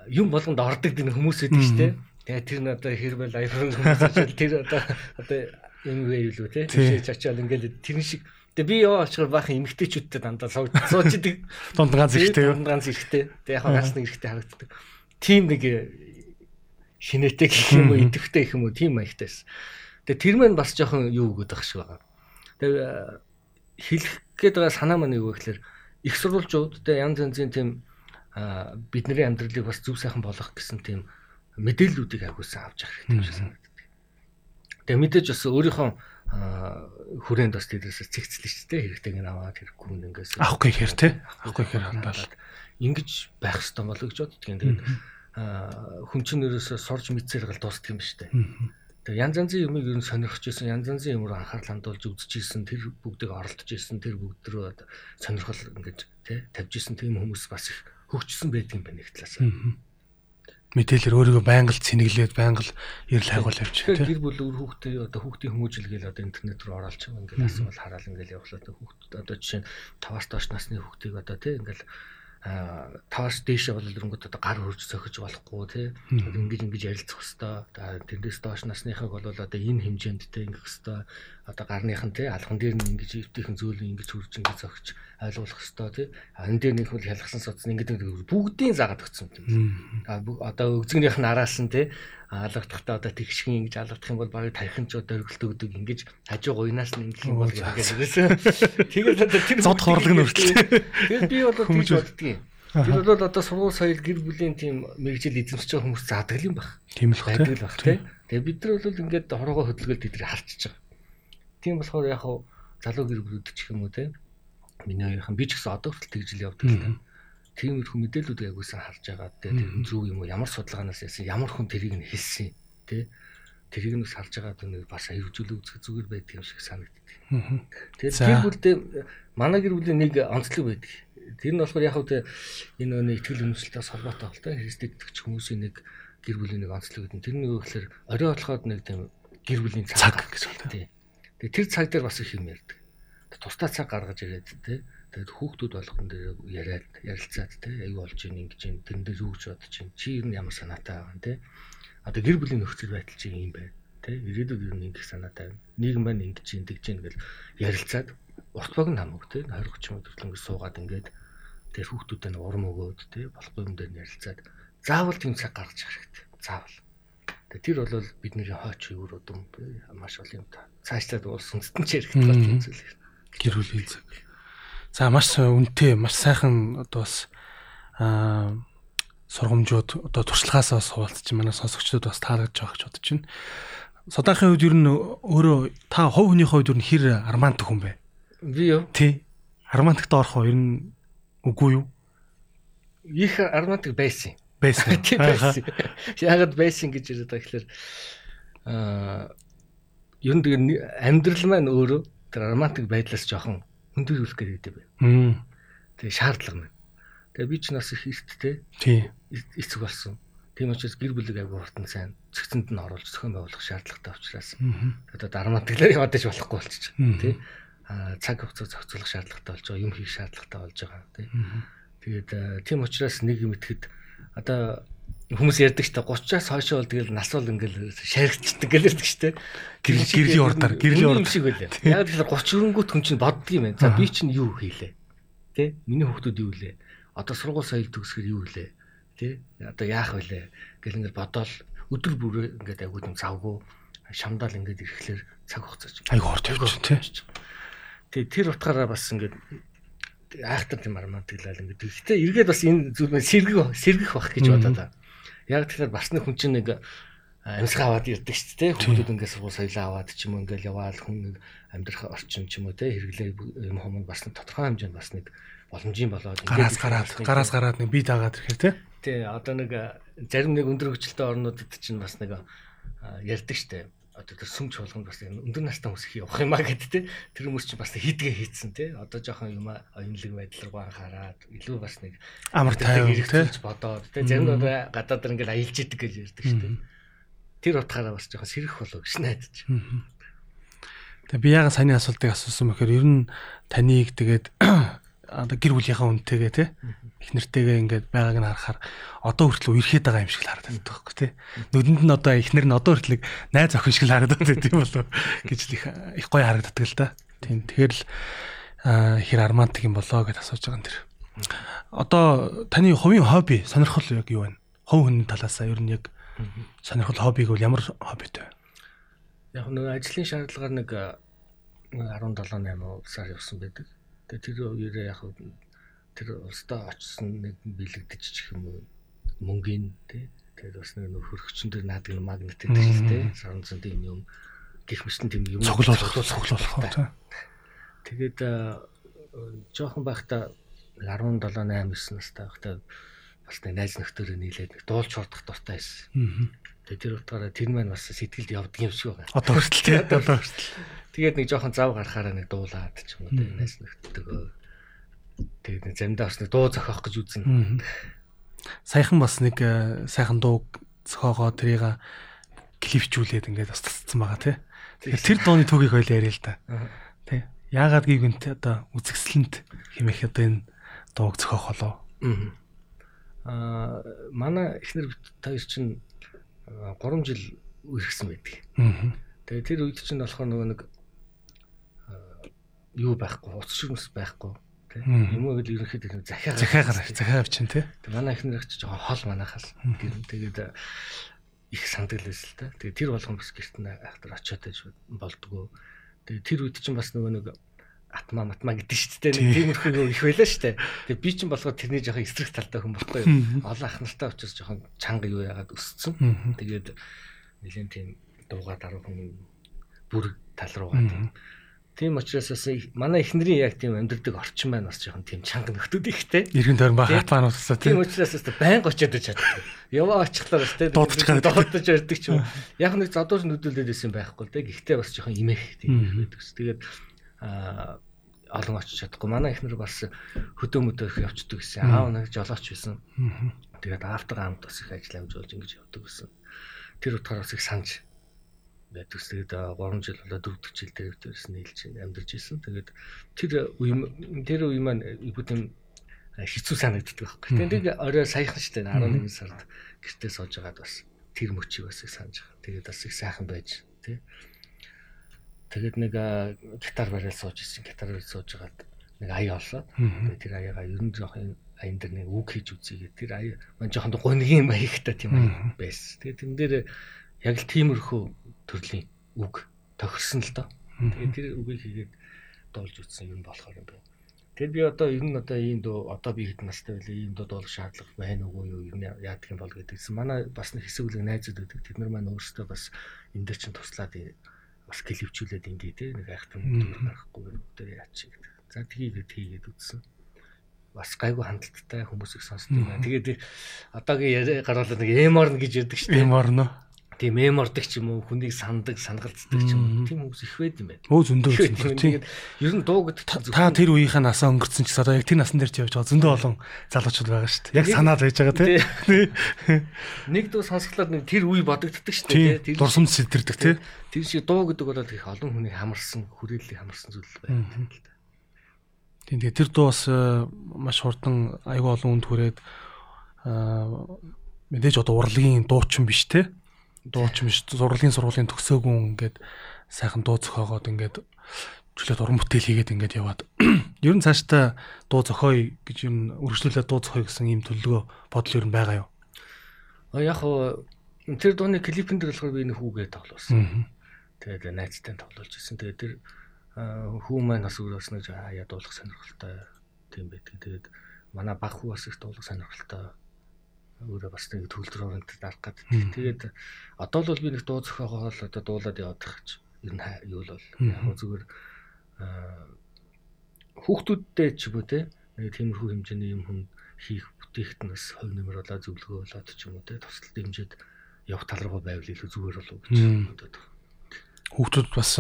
юм болгонд ордог тэр хүмүүс байдаг шүү дээ. Тэгээ тэр нь одоо хэрвээ лайфрын хүмүүс очиад тэр одоо одоо юм вэ юу те Тий. тийшээ очиад ингээл тэрэн шиг Тэгээ би яваа очихоор баахан эмгтээчүүдтэй дандаа сууж идэг. Дунд ганц ихтэй. Дунд ганц ихтэй. Тэгээ яг ганц нэг ихтэй харагддаг. Тим нэг шинэтэй гэх юм уу, идэвхтэй гэх юм уу, тим маягтайс. Тэгээ тэр мэн бас жоохон юу өгöd байх шиг байгаа. Тэгээ хэлэх гээд байгаа санаа маань юу вэ гэхээр их сурвалжууд тэгээ янз янзын тийм бидний амьдралыг бас зөв сайхан болгох гэсэн тийм мэдээллүүдийг агуулсан авч явах хэрэгтэй шиг санагддаг. Тэгээ мэдээж бас өөрийнхөө хүрээнд бас тэрээс цэгцлээ шүү дээ хэрэгтэйг нь аваад хэрэггүй юм ингээс. Авахгүй хэр те авахгүй хэр хандаал ингэж байх хэрэгтэй болоо гэж боддөг юм тэгээд хүн чинь нэрээс сурж мэдсээр гал дуустдаг юм шүү дээ тэгээд янз янзын юмыг ер нь сонирхож исэн янз янзын юмруу анхаарал хандуулж үзэж исэн тэр бүгдийг оролдож исэн тэр бүгд рүү сонирхол ингэж те тавьж исэн тийм хүмүүс бас их хөгжсөн байдаг юм байна нэг талаас. Мэдээлэлэр өөрийгөө байнга л цэнэглээд байнга л эрэл хайгуул авч тийм гэр бүл өөр хүүхдээ одоо хүүхдийн хүмүүжил гээл одоо интернет рүү байгаа ингээл асуувал хараал ингээл явуулаад хүүхд одоо жишээ нь 5-аас доош насны хүүхдийг одоо тийм ингээл таас дээшээ бол өрөнгөд одоо гар хөрж сохиж болохгүй тий ингэж ингэж ярилцах хэвээр тэрнээс доош насныхыг бол одоо энэ хэмжээндтэй ингэх хэвээр одоо гарных нь тий алхан дээр нь ингэж өвтөйхэн зөөлөн ингэж хөрж ингэж зохиж ойлгуулах хэвээр тий энэ дээр нэг хөл ялгсан соцсон ингэж бүгдийн заагаад өгсөн юм одоо өгзгнийх нь араас нь тий алгахдахтаа одоо тэгшгэн ингэж алгадах юм бол багы тархин ч одоо өргөлт өгдөг ингэж хажуу гуйнаас нь ингэх юм бол гэж ирсэн. Тэгээд одоо тэр зод хорлог нь өртөл. Тэгээд би бол тийж боддгийн. Тэр бол одоо сургууль соёл гэр бүлийн тийм мэрэгжил эзэмшиж байгаа хүмүүс заадаг юм баг. Тийм л байдаг л баг тий. Тэгээд бид нар бол ингээд хорогоо хөдөлгөөл тэдрийг харчиж байгаа. Тийм болохоор яг хав залуу гэр бүлүүд ч юм уу тий. Миний хоёрхан би ч гэсэн одоо хүртэл тэгж л явдаг л тиймэрхүү мэдээллүүдийг агуулсан харж байгаа те тэр зөв юм уу ямар судалгаанаас яасан ямар хүн тэрийг нь хэлсэн те тэрийг нь харж байгаа дүн бас аюулжуулах үзэх зүгээр байдаг юм шиг санагддаг. Тэгэхээр гэр бүлдээ манай гэр бүлийн нэг онцлог байдаг. Тэр нь болохоор яг хөө энэ нэг итгэл үнэмшилтээс холбоотой бол та христэд итгэж хүмүүсийн нэг гэр бүлийн нэг онцлог гэдэг. Тэр нэг өгөхлөр орой болоход нэг тийм гэр бүлийн цаг гэж байна. Тэгээ тэр цаг дээр бас их юм ярьдаг. Тусдаа цаг гаргаж ирээд те Тэгээд хүүхдүүд болгон дээр яриад ярилцаад те аюу болж ийн ингэж ийн тэрэн дээр юу гэж бодож ийн чи ер нь ямар санаатай байгаа те. Одоо гэр бүлийн нөхцөл байдал чи юм байна те. Ирээдүйд ер нь ингэх санаатай байна. Нийгэм байна ингэж ийн тэгж ийн гэл ярилцаад урт баг нь хамаагүй те. 20 30 минут ингэ суугаад ингээд тэр хүүхдүүдэд нь урам өгөөд те болохгүй юм дээр ярилцаад заавал тийм цаг гаргаж хэрэгтэй. Заавал. Тэр бол бидний хойч өвөр удам маш олон юм та цаашлаад улс үндэстэн ч хэрэгтэй тийм зүйл гэр бүлийн цаг За маш үнэтэй, маш сайхан одоо бас аа сургамжууд одоо туршлагаас бас хуваалцж манай сонсогчдод бас таалагдж байгаа гэж бодож байна. Содаахийн үед ер нь өөрөө та хувь хүний хувьд ер нь хэр армантик хүн бэ? Би юу? Тий. Армантикт орох уу ер нь үгүй юу? Их армантик байсан. Байсан. Тийм байсан. Ягд байсан гэж яриад байгаа гэхээр аа ер нь тэгээ амьдрал маань өөрөө тэр армантик байдлаас жоохон хөндөрлөх гэдэг байна. Тэгээ шаардлага маань. Тэгээ би ч нас их эрттэй. Тий. Эцэг болсон. Тийм учраас гэр бүлийг аягүй хурдан сайн цэгцэнд нь оруулж зохион байгуулах шаардлагатай учраас одоо дарамтглаар яваад иж болохгүй болчих. Тий. А цаг хугацаа зохицуулах шаардлагатай болж байгаа, юм хийх шаардлагатай болж байгаа. Тий. Тэгээд тийм учраас нэг юм итгэхэд одоо хүмүүс ярьдаг ч та 30-аас хойш бол тэгэл нас бол ингээл шаригдчихдаг гэл ярьдаг те. Гэрэл гэрлийн урдаар гэрлийн урд шиг байлаа. Яг тэгэхээр 30 өрөнгөт хүн чинь боддөг юм байна. За би чинь юу хийлээ? Тэ? Миний хүүхдүүд юу лээ? Одоо сургууль соёл төгсгөр юу лээ? Тэ? Одоо яах вүлээ? Гэл ингээл бодоол өдөр бүрээ ингээд агуу юм завгүй шамдаал ингээд ирэхлээр цаг хугацаа чинь айгу орж байна тий. Тэгээ тэр утгаараа бас ингээд айхтар тийм армантглал ингээд. Гэхдээ эргээд бас энэ зүйл маань сэргэх сэргэх бах гэж бодоод байна Яг тэгэхээр бас нэг хүн чинь нэг амьсгаа аваад ирдэг шүү дээ. Хүмүүс ингээд сургууль соёлоо аваад ч юм уу ингээд яваал хүн нэг амьдрах орчин ч юм уу те хэрэглээ юм хүмүүс бас нэг тодорхой хэмжээнд бас нэг боломжийн болоод гараас гараад гараас гараад нэг бие даагаад ирэхээр те. Тий одоо нэг зарим нэг өндөр хүчлтэй орнуудад чинь бас нэг ярьдаг штэ одоо тэр сүмч болгонд бас өндөр настай хүмүүс их явах юм а гэд те. Тэр хүмүүс чинь бас хийдгээ хийцэн те. Одоо жоохон юм оюунлаг байдал руу анхаарад илүү бас нэг амар тайван те. бодоод те. Зарим нь гадаад дэр ингээл аялж идэг гэж ярьдаг шүү дээ. Тэр утгаараа бас жоохон сэрэх болов гэж найдаж. Тэгээ би яга саяны асуултыг асуусан бэхээр ер нь таныг тэгээд одоо гэр бүлийнхаа үнтэйгээ те их нэртэйгээ ингээд байгааг нь харахаар одоо хүртэл үерхэд байгаа юм шиг л харагдаад байдаг байхгүй тий. Нүдэнд нь одоо их нэр нь одоо хүртэл найз охин шиг л харагдаад байдаг тийм болов гэж их их гоё харагддаг л да. Тийм тэгэхээр л хэр армантик юм болоо гэж асууж байгаа юм тэр. Одоо таны хувийн хобби сонирхол яг юу вэ? Хов хүний талаасаа ер нь яг сонирхол хоббиг бол ямар хоббитэй вэ? Яг нэг ажлын шаардлагаар нэг 17 8 сар явсан байдаг. Тэгээ тэр үеэрээ яг тэр улстай очсон нэг бэлэгдэж чих юм уу мөнгөний тий тэгээд бас нэг хөргөчн дээр наадаг магнит гэдэг л тий саранцсан тийм юм гих мэтлэн тийм юм цоглуулах цоглуулах тэгээд жоохон байхдаа 17 8 9 настай байхдаа бас нэг найз нөхдөөрөө нийлээд нэг дуулж хордох дуртай байсан. Тэгээд тэр утгаараа тэр маань бас сэтгэлд явдаг юм шиг байна. Одоо хүртэл тий одоо хүртэл. Тэгээд нэг жоохон зав гарахаараа нэг дуулаад ч юм уу найз нөхдөдөө. Тэгээд нэг заримдаа бас нэг дуу зохиох гэж үзнэ. Саяхан бас нэг э, сайхан дуу зохиогоо тэрийг клипчүүлээд ингээд бас тасцсан байгаа тий. Тэгэхээр тэр дууны төгийг хоёул яриа л да. Тий. Яагаад гівгэнт одоо үзэгсэлэнт хэмээх одоо энэ дууг зохиох болов. Аа манай эхнэр хоёр чинь 3 жил үргэлжсэн байдаг. Тэгээ тэр үед чинь болохоор нөгөө нэг юу байхгүй, уц шиг мэс байхгүй. Юм уу гэл ерөнхийдөө захиагаар захиагаар захиагаар чинь тий. Манай ихнэр ч жоохон хол манахаас гэр тэгээд их сандал байсан л та. Тэгээд тэр болгон бас гэрт нь айхтар очиод байж болдгоо. Тэгээд тэр үед чинь бас нөгөө нэг атма матма гэдэг шүү дээ. Тиймэрхүү юу их байлаа шүү дээ. Тэгээ би чинь болохоор тэрний жоохон эсрэг талтай хүн бохгүй юу. Олон ах нартай учраас жоохон чанга юу яагаад өссөн. Тэгээд нэгэн тийм дуугаа даруй хүн бүр тал руугаа тийм. Тийм учраас бас манай эхнэрийн яг тийм амьдрдаг орчин байна бас жоохон тийм чанга нөхдүүд ихтэй. Иргэн тойрон бага хатмаа нуусаа тийм. Тийм учраас бас байнга очиод байж чаддаг. Яваа очихлоо бас тийм. Дуудаж. Дуудаж ярьдаг ч юм. Яг нэг задуур нүдүүлээд байсан байхгүй л дээ. Гэхдээ бас жоохон имэх тийм байдаг. Тэгээд аа олон очиж чадахгүй. Манай эхнэр бас хөдөө мөдөөх явцдаг гэсэн. Аав нэг жолооч байсан. Тэгээд автор амт бас их ажил амжуулж ингэж явдаг гэсэн. Тэр утгаараа бас их санаж байдаг. Тэгээд 3 жил болоо 4 дэх жил дээр тэрс нийлж амьдарч ирсэн. Тэгээд тэр үе тэр үе маань бүтэм хэцүү санагддаг байхгүй. Тэгээд орой саяхан ч тийм 11 сард гэртээ сууж байгаад бас тэр мөчийг бас их санаж байгаа. Тэгээд бас их сайхан байж тий Тэгээд нэг гитар бариад сууж ирсэн. Гитар бариад сууж байгаад нэг аяа олоо. Тэгээд тэр аяагаа ер нь жоохон аян дээр нэг үг хийж үзье гэдэг. Тэр аяа маань жоохон гонгийн маягтай тийм байсан. Тэгээд тэн дээр яг л тиймэрхүү төрлийн үг тохирсон л доо. Тэгээд тэр үгийг хийгээд дуулж үзсэн юм болохоор юм байна. Тэгэд би одоо ер нь одоо ийм дөө одоо би хэд настай байлаа ийм дөө дуулах шаардлага байна уу юу ер нь яадаг юм бол гэдэгсэн. Манай бас нэг хэсэг үеийн найзууд байдаг. Тэд нар маань өөрсдөө бас энэ дээр чинь туслаад бас клипчүүлээд ингээ те нэг айхтан мөнгө гарахгүй дээр яач гэдэг. За тгийгээд хийгээд үтсэн. Бас гайгүй хандлттай хүмүүсийг сонсдог юм байна. Тэгээд одоогийн яриа гаргалаа нэг эморн гэж ярьдаг шүү дээ. Эморн уу? Тийм эмордог ч юм уу хүнийг сандаг сангалцдаг ч юм уу тийм хүмүүс их байд юм байна. Өө зөндөө зөндөө тийм. Ер нь дуу гэдэг та тэр үеийнхээ насаа өнгөрцөн ч одоо яг тэр насн дээр ч явж байгаа зөндөө олон залуучууд байгаа шүү дээ. Яг санаад байж байгаа тийм. Нэг дуу сонсглоод нэг тэр үе бодогддог шүү дээ тийм. Дурсамж сэтэрдэг тийм. Тэр шиг дуу гэдэг бол их олон хүний хамарсан хүрээллийг хамарсан зүйл байна. Тийм тэгээ тэр дуу бас э, маш хурдан аюу олон үнд хүрээд мэдээж одоо урлагийн дуучин биш те дуучин биш зурлалын сургуулийн төгсөөгүй ингээд сайхан дуу зохиогоод ингээд чөлөөт уран бүтээл хийгээд ингээд яваад ер нь цаашдаа дуу зохиоё гэж юм өргөжлүүлээд дуу зохиоё гэсэн ийм төлөвлөгөө бодол ер нь байгаа юу? А яг хоо тэр дууны клипэн дээр болохоор би нэг хүүгээ тоглосон. Тэгээд найзтай тоглуулж ирсэн. Тэгээд тэр хүү маань бас өөрөөс нэг яа дуулах сонирхолтой тийм байдаг. Тэгээд манай баг хүү бас их дуулах сонирхолтой өөрөө бас нэг төгөлдөр оронт дарах гэдэг. Тэгээд одоо л би нэг дуу зохиогоо л одоо дуулаад явах гэж ер нь юу л бол яг зүгээр хүүхдүүдтэй ч юм уу те нэг тиймэрхүү хэмжээний юм хүн хийх бас хувь нэмэр болоо зөвлөгөө болоод ч юм уу те тусалт хэмжээд явах тал руу байвал илүү зүгээр болов гэж бодод байна. Хүүхдүүд бас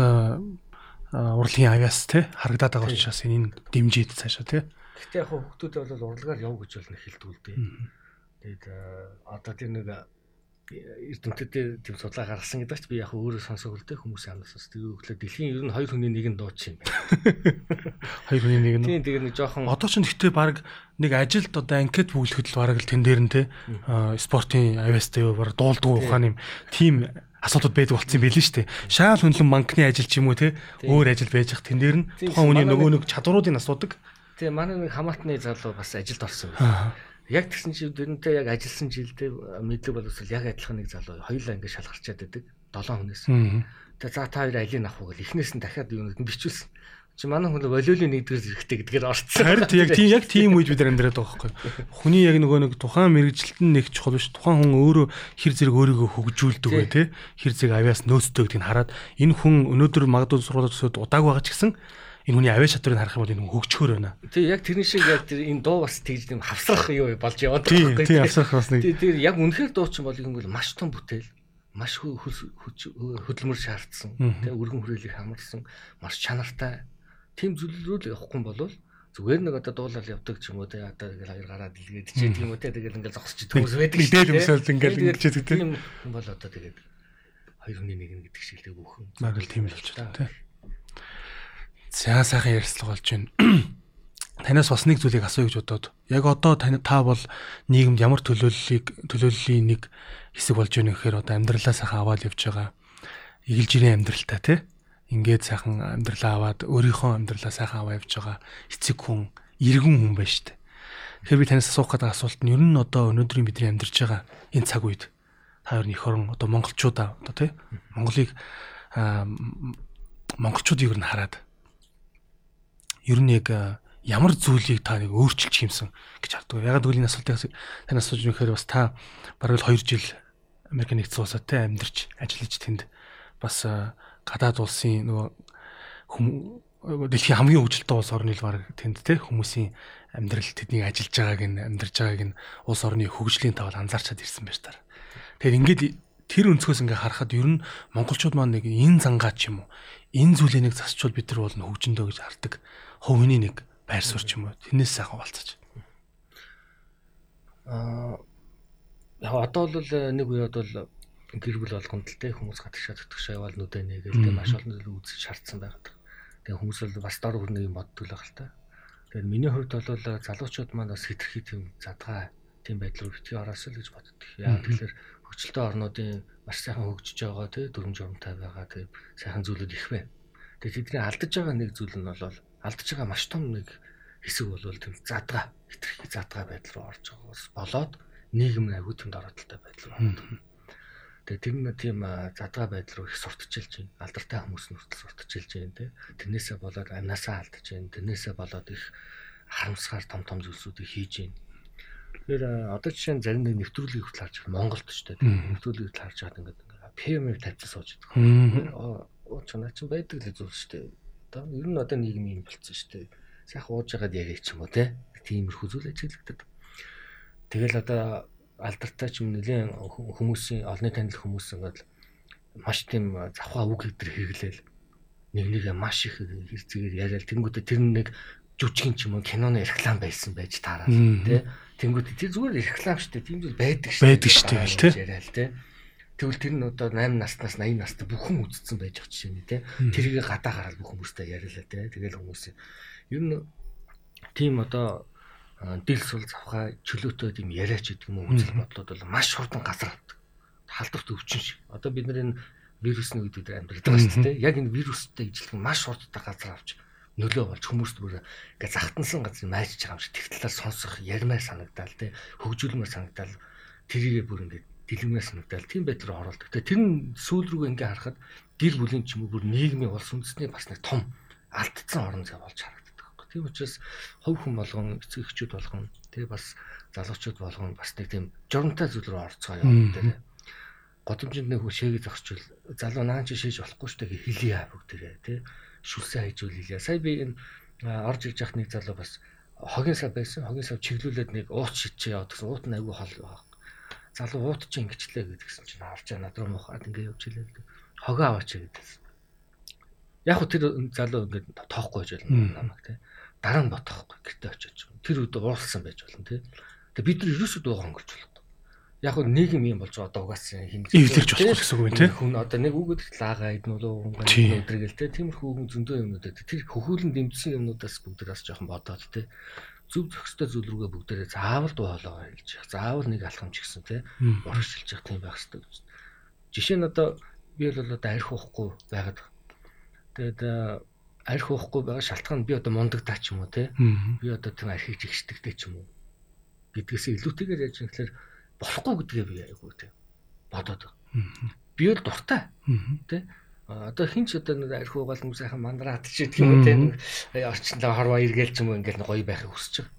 урлагийн авяас те харагдаад байгаа учраас энэ дэмжиж цаашаа те. Гэхдээ яг хүүхдүүд бол урлагаар яв гэж бол нэг хэлдэг л дээ. Тэгээд одоо тэр нэг эрдэмтэд тийм судалгаа гаргасан гэдэг чинь би яг өөрөө сонсог үлдээ хүмүүс амнаас тэгээ өглөө дэлхийн ер нь хоёр хүний нэг нь дууд чинь байна. Хоёр хүний нэг нь. Тийм тэгээ нэг жоохон Одоо ч гэхдээ баг нэг ажилд одоо анкет бүглэхэд л бараг л тэн дээр нь те спортын авьяастай юу бараг дуулдгүй ухааны тийм асуудал байдаг болсон юм билээ шүү дээ. Шаал хөндлөн банкны ажил ч юм уу те өөр ажил байж хах тэн дээр нь тухайн хүний нөгөө нэг чадваруудыг асуудаг. Тэгээ манай нэг хамаатны залуу бас ажилд орсон. Яг тэгсэн чинь дөрөнтэй яг ажилласан жилдээ мэдлэг боловсрол яг адилхан нэг залуу хоёулаа ингэ шалгарчаад байдаг. 7 хүнээс. Тэгээ за та хоёр алийг авах уу гэл эхнээс нь дахиад юу нэг бичүүлсэн. Чи манай хүн волейболын нэгдүгээр зэрэгтэй гэдгээр орцсон. Харин яг тийм яг тийм үед бид амьдраад байгаа байхгүй. Хүний яг нөгөө нэг тухайн мэрэгжилтэн нэг чухал биш. Тухайн хүн өөрөө хэр зэрэг өөрийгөө хөгжүүлдэг бай тээ. Хэр зэрэг авяас нөөцтэй гэдгийг хараад энэ хүн өнөөдөр магадгүй сургууль төсөөд удааг байгаа ч гэсэн энэ хүний авиа чадварыг харах юм бол энэ хөгжөхөр байна. Тий яг тэрний шиг яг тэр энэ дуу бас тэгж юм хавсрах юу болж яваад байгаа байхгүй. Тий хавсрах бас нэг. Тий тэр яг үнэхээр дуу чинь бол юм бол маш том бүтээл маш хөдөлмөр шаардсан. Тэ өргөн хүрээлийг хамарсан маш чанартай. Тим зүйлрүү л явахгүй бол зүгээр нэг одоо дуулал явдаг ч юм уу те одоо ингээл хоёр гараа дэлгээд чи тийм үү те тэгэл ингээл зогсож идэх хүмүүс байдаг шүү дээ. Дээд өмсөөл ингээл ингэж идэх тийм бол одоо тэгээд хоёр хүний нэг нь гэдэг шиг л бүхэн. Баг л тийм л болчихлоо те. За сайхан ярилцлага болж байна. Танаас бас нэг зүйлийг асууя гэж бодоод. Яг одоо та бол нийгэмд ямар төлөөллийг төлөөллийн нэг хэсэг болж байна гэхээр одоо амьдралаа сайхан аваад явж байгаа. Игэл жирийн амьдралтай тий. Ингээд сайхан амьдралаа аваад өөрийнхөө амьдралаа сайхан аваа явж байгаа эцэг хүн, иргэн хүн байна шүү дээ. Тэгэхээр би танаас асуух гэдэг асуулт нь ер нь одоо өнөөдрийн бидний амьдарч байгаа энэ цаг үед та хоёр эх орон одоо монголчуудаа одоо тий Монголыг монголчуудыг ер нь хараад ер нь яг ямар зүйлийг та нэг өөрчилчих юмсан гэж харддаг. Яг гэвэл энэ асуултыг тань асууж өгөхээр бас та бараг л 2 жил Америк нэгдсэн улсад те амьдарч ажиллаж тэнд бас гадаад улсын нөгөө дэлхийн хамгийн хөгжилтэй улс орны л баг тэнд те хүмүүсийн амьдрал тэдний ажиллаж байгааг нь амьдарч байгааг нь улс орны хөгжлийн тавал анзаарчаад ирсэн байж таар. Тэгэхээр ингээд тэр өнцгөөс ингээ харахад ер нь монголчууд маань нэг энэ зангаа ч юм уу энэ зүйлийг нэг засчвал бид нар бол хөгжөндөө гэж хардаг хувийн нэг байр суурь ч юм уу тэрнээс сайхан болцож. Аа одоо бол э, нэг үед бол гэр бүл болгонд л те хүмүүс гадагшаа төтгшөө яваал нүдэ нэгээл те маш олон зүйл үзэж шаардсан байгаад. Тэгээ хүмүүс бол бас дор хүрнэ юм боддог л байх л та. Тэгэхээр миний хувьд бол э, залуучууд маань бас хитрхи тийм задгаа тийм байдал руу битгий ороосоо л гэж боддог. Яа тэгэхээр хөгжилтэй орнуудын маш сайхан хөгжиж байгаа те дүрм журамтай байгаа те сайхан зүйлүүд их байна. Тэгээ тэдний алдаж байгаа нэг зүйл нь бол алдаж байгаа маш том нэг хэсэг бол тийм задгаа хитрхи задгаа байдал руу орж байгаагаас болоод нийгэм аягүй тэнд ороодлтой байдал руу ордог. Тэгээ тэр нь тийм задгаа байдал руу их сурталчилж байна. Алдартай хүмүүс нь хүртэл сурталчилж байна те. Тэрнээсээ болоод амнасаа алдаж байна. Тэрнээсээ болоод их харамсгаар том том зүйлсүүдийг хийж байна. Тэгэхээр одоо жишээ нь зарим нэг нэвтрүүлгийг хүртэл харж байгаа Монголд ч те. Нэвтрүүлгийг хүртэл харж байгаа ингээд PM-ээр тавьчих сууж байгаа. Оо чанаа чинь байдаг л зүйл шүү дээ. Одоо ер нь одоо нийгэм юм болцсон шүү дээ. Сайхан ууж байгаад яриа ч юм уу те. Тиймэрхүү зүйл ажиглагдаад. Тэгэл одоо алдартай ч юм нэлийн хүмүүсийн олонний танил хүмүүс ингээд маш тийм завхаа үг гэдэр хэрэглээл нэг нэгэ маш их хэрцгээр яриад тэнгуүтэ тэр нэг жүжигчин ч юм уу киноны реклам байсан байж таараа тий Тэнгүүд тэр зүгээр реклам дээ. Тийм зүйл байдаг дээ. Байдаг дээ гэл тий. Яриад тий. Тэгвэл тэр нь одоо 8 наснаас 80 настай бүхэн үдцсэн байж байгаа жишээ нь тий. Тэрийг гадаа гараад бүх хүмүүстэй яриалаа тий. Тэгэл хүмүүс ер нь тийм одоо дил сул завхаа чөлөөтэй тийм яриач гэдэг юм уу үзэл бодлоод бол маш хурдан газар авдаг. Халдварт өвчин шиг. Одоо бид нар энэ вирусны үед бид амьдардаг байгаа шүү дээ. Яг энэ вирустай ижилхэн маш хурдтай газар авч нөлөө болж хүмүүст бүр ингээ захтансан газар майжж байгаа юм шиг тэр талаар сонсох ярмаар санагдаал те хөгжүүлмээр санагдаал тэрийгээ бүр ингээ дэлгэмээр санагдаал тийм байдлаар оролдог. Тэгээ тэр нь сүүл рүү ингээ харахад гэр бүлийн ч юм уу бүр нийгмийн улс үндэсний бас нэг том алдсан орон зай болж харагддаг байхгүй. Тийм учраас хувь хүн болгон эцэг эхчүүд болгон тэгээ бас залуучууд болгон бас нэг тийм журамтай зүйл рүү орцгоо яваад те годомжинд нэг хөшөөгийг зогсчвал залуу наан чи шийж болохгүй шүү дээ хэлий аа бүгдээрээ тий шүлсэн хайжуул хэлээ. Сая би энэ орж ирж явах нэг залуу бас хогийн сав байсан. Хогийн сав чиглүүлээд нэг ууц шидчээ яваад гэсэн. Уут нь айгүй хол. Залуу уут чи ингэчлээ гэдгсэн чинь авч над руу мохоод ингэ явж хэлээ. Хогоо аваач гэдсэн. Яг хөө тэр залуу ингээд тоохгүй байж болно намайг тий. Дараа нь бодохгүй гэртээ очиж. Тэр үед уурлсан байж болно тий. Тэгээ бид нар ерөөсөө дуу хонгорч болохгүй. яг хөө нийгэм юм болж байгаа угаасаа хин эвлэрч болох гэсэн үг юм тий. хүн одоо нэг үг гэдэг лаага иднүү лөө өдрийг л тий. Тиймэрхүү хүн зөндөө юмнуудад тэр хөхүүлэн дэмжсэн юмнуудаас бүгдээс жоохон бодоод тий. Зүв зохистой зүйл рүүгээ бүгдээрээ заавал дуолоо хэлж явах. Заавал нэг алхам ч гэсэн тий. Урагшилж явах тийм байх хэрэгтэй. Жишээ нь одоо би бол одоо арх уухгүй байгаад. Тэгээд арх уухгүй байгаа шалтгаан би одоо мундагдаа ч юм уу тий. Би одоо тэр архийг жигшдэгтэй ч юм уу гэдгээс илүүтэйгээр яаж юм гэхээр болохгүй гэдгээ би айгуу тийм бодоод. Би бол дуртай. Тэ одоо хин ч одоо нэг арх уугаал юм сайхан мандраад ч гэх юм те орчноо хорвоо эргээл ч юм уу ингээл гоё байхыг хүсэж байгаа.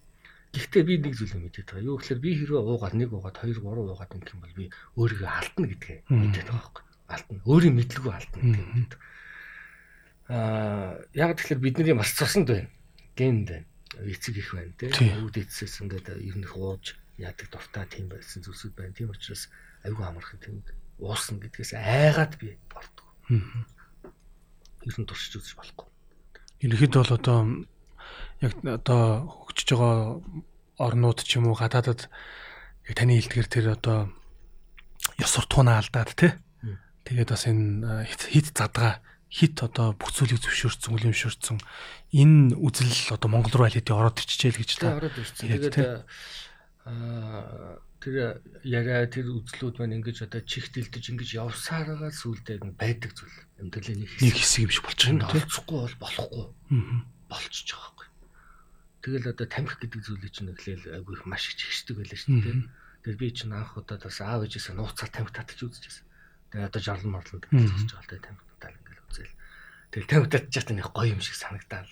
Гэхдээ би нэг зүйлийг мэдээд байгаа. Юу гэхээр би хэрвээ уугаад нэг уугаад хоёр гурав уугаад ингэх юм бол би өөрийгөө алдна гэдгээ мэдээд байгаа байхгүй. Алдна. Өөрийн мэдлэгөө алдна гэдэг. Аа яг тэгэхээр бидний бас цуснд байна. Генд байна. Эцэг их байна те. Үүд эцэс ингээд ер нь хууж яадаг дуртай тийм байсан зүйлсүүд байна. Тийм учраас аюу амархан тийм уусна гэдгээс айгаад би болдгоо. Ер нь туршиж үзэж болохгүй. Ерөнхийдөө бол одоо яг одоо хөгжиж байгаа орнууд ч юм уу гадаадад яг таны хэлдгэр тэр одоо ёс суртахуунаа алдаад тий. Тэгээд бас энэ хит задгаа хит одоо бүх зүйлийг зөвшөөрсөн, үлэмшөөрсөн энэ үзэл одоо Монгол руу аль хэдийн ороод ирчихжээ л гэж та. Ороод ирсэн. Тэгээд тэр яриа тэр үзлүүд маань ингэж одоо чихт илдэж ингэж явсаар байгаа сүулдэ байдаг зүйл амьдралын нэг хэсэг юм шиг болж байгаа юм толцохгүй бол болохгүй болчихж байгаа байхгүй. Тэгэл одоо тамхи гэдэг зүйлийг чинь эхлээл айгүй их маш их чихшдэг байлаа шүү дээ. Тэгэл би чинь анх удаа бас аав ээжээсээ нууцаар тамхи татчих үзчихсэн. Тэгээ одоо жарлан морлон гэж байгаа л дээ тамхи татал ингээл үзэл. Тэгэл тамхи татчихсан нэг гоё юм шиг санагдаад.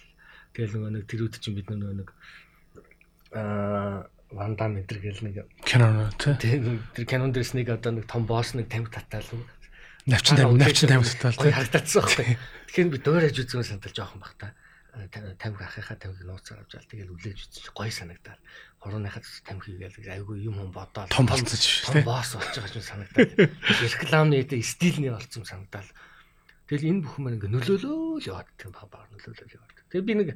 Тэгэл нөгөө нэг тэр үд чинь бид нөгөө нэг аа Ванда мэдэр гэл нэг кино тий. Тэр кинон дээрс нэг одоо нэг том босс нэг тамхи татаал. Навчин тамхи навчин тамхи татаал тий. Харагдчихсан байхгүй. Тэгэхээр би дуурайж үзсэн сандал жоохон бах та. Тамхи ахыхаа тамхиг нууцаар авч ал тэгэл үлээж үзчих гоё санагдаад. Хурууныхаа тамхиг гээл айгүй юм юм бодоод том болцсон ч тий. Босс болж байгаа юм санагдаад. Рекламны стилний болсон санагдаад. Тэгэл энэ бүхэн маань ингээ нөлөөлөө л яваад тийм баг нөлөөлөө л яваад. Тэгээ би нэг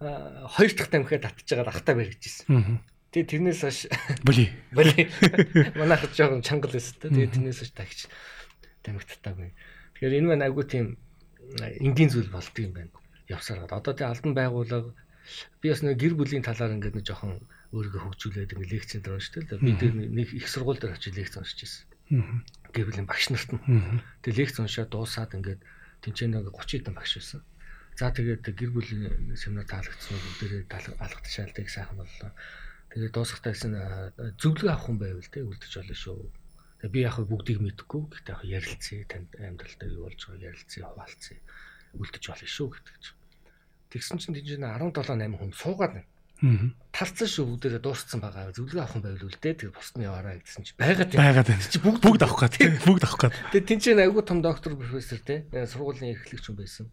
хоёр дахь тамхиа татчихж байгаа ахтаа барьж ирсэн. Тэгээ тэрнээс хойш боли. Боли. Манайх жоохон чангал байсан та. Тэгээ тэрнээс хойш тагч тамигттаагүй. Тэгэхээр энэ маань айгүй тийм энгийн зүйл болдго юм байна. Явсаар гад. Одоо тэгээ албан байгууллага би бас нэг гэр бүлийн талаар ингээд нэг жоохон өөрийгөө хөгжүүлээд ингээд лекцэн дээр уншдаг л да. Би тэр нэг их сургууль дээр очиж лекц уншиж байсан. Гэр бүлийн багш нарт нь. Тэгээ лекц уншаад дуусаад ингээд тэнцэн нэг 30 хэдэн багш байсан. За тэгээд гэр бүлийн семинар таалагдсан бүгдээрээ алгадчихаалдаг сайхан боллоо. Тэгээд дуусахтаа гэсэн зөвлөгөө авах хүн байвал те үлдэж болно шүү. Тэгээд би яг бүгдийг мэдэхгүй. Гэхдээ яг ярилцъя танд амьдралдаа юу болж байгааг ярилцъя, хуваалцъя. Үлдэж болно шүү гэдэг чинь. Тэгсэн чинь тийж 17 8 хүн суугаад байна. Тарцсан шүү бүгдээрээ дууссан байгаа. Зөвлөгөө авах хүн байвал үлдээ тэр бусны яваараа гэсэн чинь байгаад байна. Байгаад байна. Чи бүгд бүгд авах гээд бүгд авах гээд. Тэгээд тэнцэн айгүй том доктор профессор те сургуулийн эрхлэгч хүн байсан.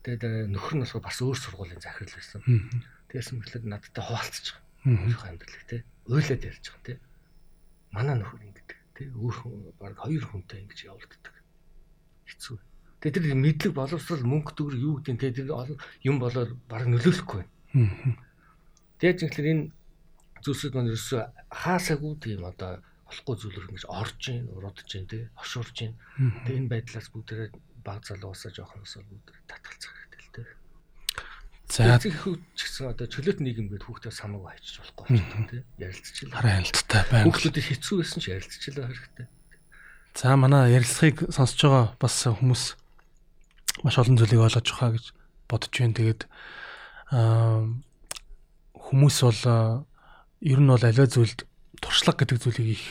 Тэгээд нөхөр нь бас өөр сургуулийн захирал байсан. Тэгээс мэтлээд надтай хуваалцчих өөрийнхөө амьдралыг те. Уйлаад ярьж байгаа те. Манай нөхөр ингэдэг те. Өөр баг хоёр хүнтэй ингэж явуулдаг хэцүү. Тэгээ тэр мэдлэг боловсрал мөнгө төгөр юу гэдэг те тэр юм болоод баг нөлөөлөхгүй тэгээд тэгэхээр энэ зүйлсүүд маань ерөөсөө хаасаагүй тийм одоо болохгүй зүйлэр ингэж орж ийн уруудж ийн те хошуурж ийн. Тэгээ энэ байдлаас бүгдээ баг залуусаа жоохноос бүгд татгалцах те За гэсэн одоо чөлөөт нийгэм гээд хүүхдээ санаагүй хайчиж болохгүй ч тийм ярилцчихлаа. Хараа ярилцтай байна. Хүүхдүүд хэцүү байсан ч ярилцчихлаа хэрэгтэй. За манай ярилцлагыг сонсож байгаа бас хүмүүс маш олон зүйлийг ойлгож байгаа гэж бодож байна. Тэгээд хүмүүс бол ер нь бол аливаа зүйлд туршлага гэдэг зүйлийг их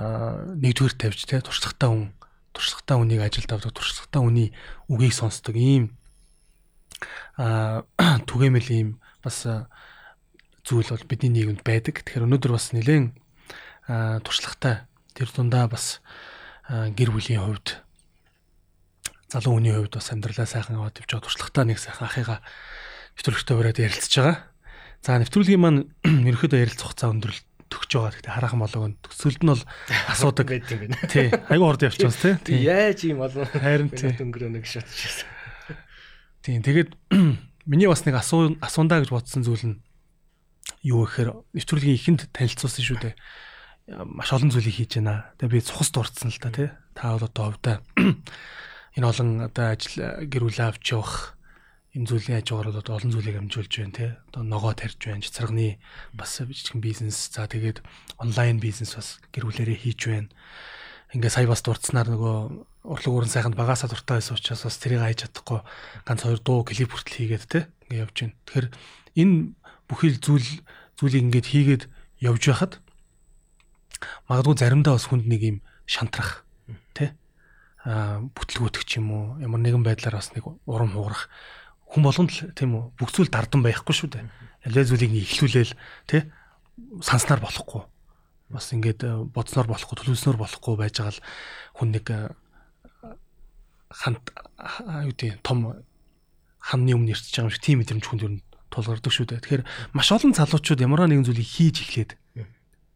нэгдүгээр тавьж те туршлагатай хүн туршлагатай хүнийг ажилд авдаг туршлагатай хүний үгийг сонсдог ийм а түгээмэл ийм бас зүйл бол бидний нийгэмд байдаг. Тэгэхээр өнөөдөр бас нэлээд туршлагатай тэр дундаа бас гэр бүлийн хувьд залуу хүний хувьд бас амьдралаа сайхан аваад явж байгаа туршлагатай нэг сайхан ахыгаа нэвтрүүлэгтээ ураад ярилцж байгаа. За нэвтрүүлгийн маань ерөөхдөө ярилцах хугацаа өндөрлөлт төгсөж байгаа. Гэхдээ хараахан болоог төсөлд нь бол асуудаг байт юм байна. Тий. Айгу орд явчихсан тий. Яаж ийм болов? Харин тий. Өнгөрөө нэг шатчихсан. Тийм. Тэгээд миний бас нэг асуу асуундаа гэж бодсон зүйл нь юу гэхээр нэвтрүүлгийн ихэнд танилцуулсан шүү дээ. маш олон зүйлийг хийж байна. Тэгээ би цухас дурдсан л да тий. Та бол одоо хувьдаа энэ олон одоо ажил гэр бүл авч явах энэ зүйлийн хажуугаар одоо олон зүйлийг амжуулж байна тий. Одоо ногоо тарьж байна. Цэцэргний бас жижигхэн бизнес. За тэгээд онлайн бизнес бас гэр бүлэрээ хийж байна. Ингээ сая бас дурдсанаар нөгөө урлаг уурын сайханд багасаа дуртай байсан учраас бас тэрийг хайж чадахгүй ганц хоёр дуу клип хүртэл хийгээд тий. Ингээ явж байна. Тэгэхээр энэ бүхэл зүйл зүйлийг ингээд хийгээд явж байхад магадгүй заримдаа бас хүнд нэг юм шантрах тий а бүтлгүүтгч юм уу ямар нэгэн байдлаар бас нэг урам хугарах хүн болгонд л тийм үү бүх зүйл дардан байхгүй шүү дээ. Алей зүйлийг ихлүүлээл тий санснаар болохгүй. Бас ингээд э, бодсноор болохгүй, төлөвснөр болохгүй байж байгаа л хүн нэг э, хант юу тийм том ханны өмнө ирчихэж байгаа юм шиг тийм мэдрэмж хүнд ер нь тулгардаг шүү дээ. Тэгэхээр маш олон залуучууд ямар нэгэн зүйлийг хийж эхлээд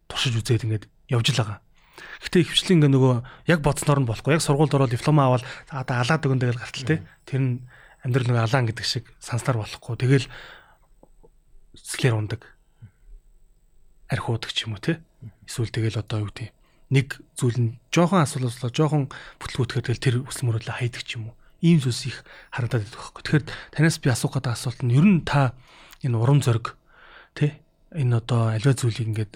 туршиж үзээд ингээд явж л байгаа. Гэтэ ихвчлэн ингээ нөгөө яг бодсноор нь болохгүй. Яг сургуульд ороод диплома аваад одоо алаад өгөн тэгэл гартал те. Тэр нь амьдрал нэг алаан гэдэг шиг санснаар болохгүй. Тэгэл цэцлэр ундаг. Архиудаг ч юм уу те. Эсвэл тэгэл одоо юу гэдэг нэг зүйл нь жоохон асуулуулаа жоохон бүтлгүүтгэхээр тэгэл тэр хүсэл мөрөдлөө хайдаг ч юм уу. Ийм зүйлс их харагдаад байдаг байхгүй. Тэгэхээр танаас би асуух гэдэг асуулт нь ер нь та энэ урам зориг те энэ одоо альва зүйлийг ингээд